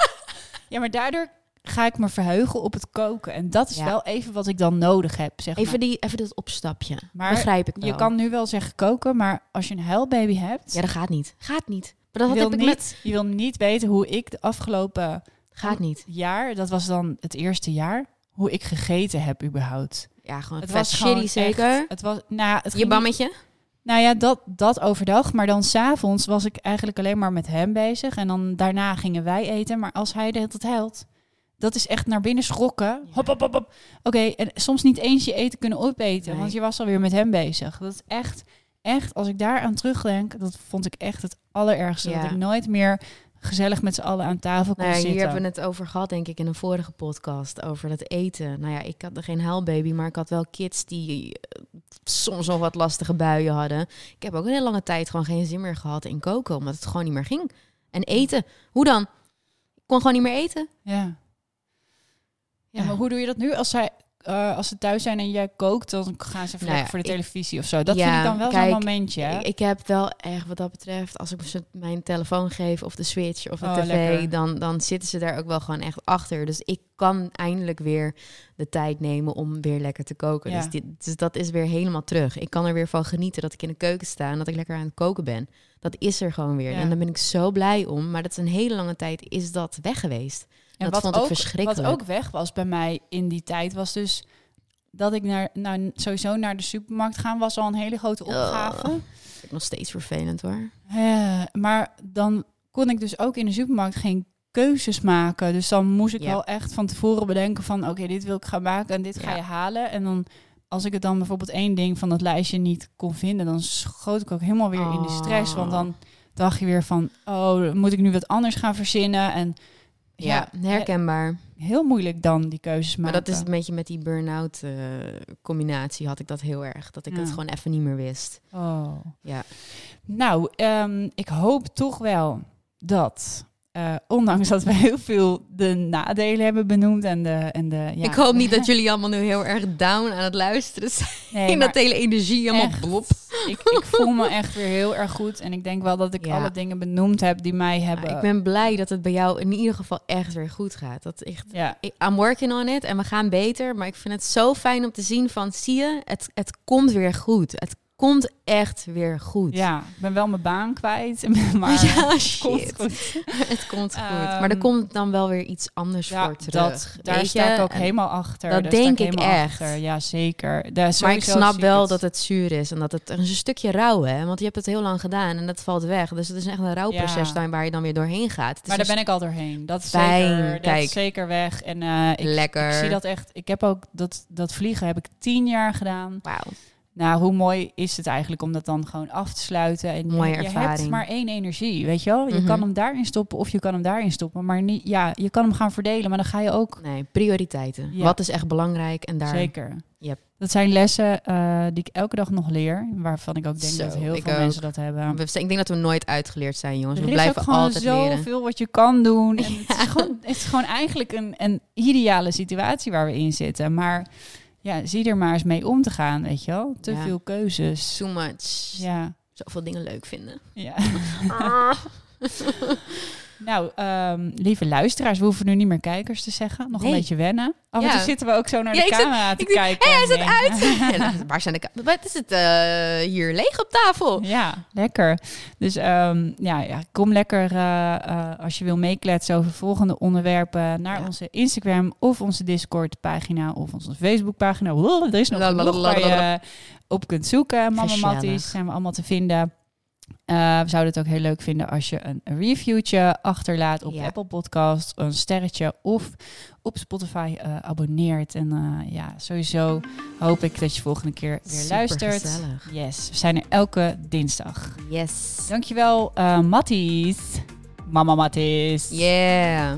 Ja, maar daardoor ga ik me verheugen op het koken. En dat is Ja. wel even wat ik dan nodig heb, zeg Even, maar. die, even dat opstapje. Maar Begrijp ik wel. Je kan nu wel zeggen koken, maar als je een huilbaby hebt... Ja, dat gaat niet. Gaat niet. Maar dat had wil ik niet, met... je wil niet weten hoe ik de afgelopen Gaat niet. jaar, dat was dan het eerste jaar, hoe ik gegeten heb überhaupt. Ja, gewoon Het was shitty gewoon zeker. echt- het was, nou, het Je bammetje? Nou ja, dat, dat overdag. Maar dan s'avonds was ik eigenlijk alleen maar met hem bezig. En dan daarna gingen wij eten. Maar als hij de hele tijd huilt, dat is echt naar binnen schrokken. Hop, hop, hop, hop. Oké, en soms niet eens je eten kunnen opeten. Nee. Want je was alweer met hem bezig. Dat is echt, echt, als ik daar aan terugdenk, dat vond ik echt het allerergste. Ja. Dat ik nooit meer gezellig met z'n allen aan tafel kon Nou ja, zitten. hier hebben we het over gehad, denk ik, in een vorige podcast. Over dat eten. Nou ja, ik had er geen huilbaby, maar ik had wel kids die eh, soms nog wat lastige buien hadden. Ik heb ook een hele lange tijd gewoon geen zin meer gehad in koken, omdat het gewoon niet meer ging. En eten, hoe dan? Ik kon gewoon niet meer eten. Ja. Ja, maar hoe doe je dat nu als zij... eh, als ze thuis zijn en jij kookt, dan gaan ze Nou ja, voor de ik- televisie of zo. Dat Ja, vind ik dan wel zo'n momentje. hè? Ik, ik heb wel echt wat dat betreft, als ik ze mijn telefoon geef of de switch of de Oh, tv, lekker. dan, dan zitten ze daar ook wel gewoon echt achter. Dus ik kan eindelijk weer de tijd nemen om weer lekker te koken. Ja. Dus, dit, dus dat is weer helemaal terug. Ik kan er weer van genieten dat ik in de keuken sta en dat ik lekker aan het koken ben. Dat is er gewoon weer. En daar ben ik zo blij om. Maar dat is een hele lange tijd is dat weg geweest. En dat vond ik ook, verschrikkelijk. Wat ook weg was bij mij in die tijd, was dus dat ik naar, nou, sowieso naar de supermarkt gaan, was al een hele grote opgave. Vind ik nog steeds vervelend hoor. Eh, maar dan kon ik dus ook in de supermarkt geen keuzes maken. Dus dan moest ik wel echt van tevoren bedenken van... oké, dit wil ik gaan maken en dit ga Ja. je halen. En dan, als ik het dan bijvoorbeeld één ding van dat lijstje niet kon vinden... dan schoot ik ook helemaal weer in de stress. Oh. Want dan dacht je weer van... oh, moet ik nu wat anders gaan verzinnen? En Ja, herkenbaar. Heel moeilijk dan die keuzes maken. Maar dat is een beetje met die burn-out eh, combinatie had ik dat heel erg. Dat ik Ja. het gewoon even niet meer wist. Oh. Ja. Nou, ehm, ik hoop toch wel dat, eh, ondanks dat we heel veel de nadelen hebben benoemd en de... En de ja, Ik hoop niet dat jullie allemaal nu heel erg down aan het luisteren zijn. Nee, en maar dat hele energie echt, blop. Ik, ik voel me echt weer heel erg goed. En ik denk wel dat ik Ja. alle dingen benoemd heb die mij hebben... ik ben blij dat het bij jou in ieder geval echt weer goed gaat. Dat echt, Ja, ik- I'm working on it en we gaan beter. Maar ik vind het zo fijn om te zien van, zie je, het, het komt weer goed. Het komt echt weer goed. ja, ik ben wel mijn baan kwijt. Maar ja, het shit. komt goed. Het komt goed. Ehm, maar er komt dan wel weer iets anders Ja, voor terug. dat, daar weet sta je? ik ook En- helemaal achter. dat Daar denk ik helemaal echt. Achter. Ja, zeker. Daar, Maar ik snap wel het. dat het zuur is en dat het er is een stukje rouw, hè? Want je hebt het heel lang gedaan en dat valt weg. Dus het is echt een rouwproces Ja. waar je dan weer doorheen gaat. Maar daar een ben ik al doorheen. Dat is Fijn, zeker, dat kijk. is zeker weg. En eh, ik, Lekker. ik zie dat echt. Ik heb ook dat, dat vliegen heb ik tien jaar gedaan. Wauw. Nou, hoe mooi is het eigenlijk om dat dan gewoon af te sluiten? En Mooie je, hebt maar één energie, weet je wel? Je Mhm. kan hem daarin stoppen of je kan hem daarin stoppen. Maar niet, ja, je kan hem gaan verdelen, maar dan ga je ook Nee, prioriteiten. Ja. Wat is echt belangrijk en daar... Zeker. Yep. Dat zijn lessen eh, die ik elke dag nog leer. Waarvan ik ook denk Zo, dat heel veel ook. mensen dat hebben. We- Ik denk dat we nooit uitgeleerd zijn, jongens. We er is blijven ook gewoon altijd leren. zoveel wat je kan doen. En het, is gewoon, het is gewoon eigenlijk een, een ideale situatie waar we in zitten. Maar ja, zie er maar eens mee om te gaan, weet je wel. Te Ja. veel keuzes. Too much. Ja, Zoveel dingen leuk vinden. ja. Nou, ehm, lieve luisteraars, we hoeven nu niet meer kijkers te zeggen. Nog Nee. een beetje wennen. Af en Ja. toe zitten we ook zo naar Ja, de zit- camera te kijken. Hé, hij zit uit! En dan, waar zijn de... Wat is het eh, hier leeg op tafel? Ja, lekker. Dus ehm, ja, ja, kom lekker eh, eh, als je wil meekletsen over volgende onderwerpen naar Ja. onze Instagram of onze Discord pagina of onze Facebook pagina. Er is nog genoeg waar je op kunt zoeken. Mama. Matties zijn we allemaal te vinden. Eh, we zouden het ook heel leuk vinden als je een reviewtje achterlaat op Ja. Apple Podcast, een sterretje of op Spotify eh, abonneert. En eh, ja, sowieso hoop ik dat je volgende keer weer luistert. Supergezellig. Yes, we zijn er elke dinsdag. Yes. Dankjewel, Matties. Mama Matties. Yeah.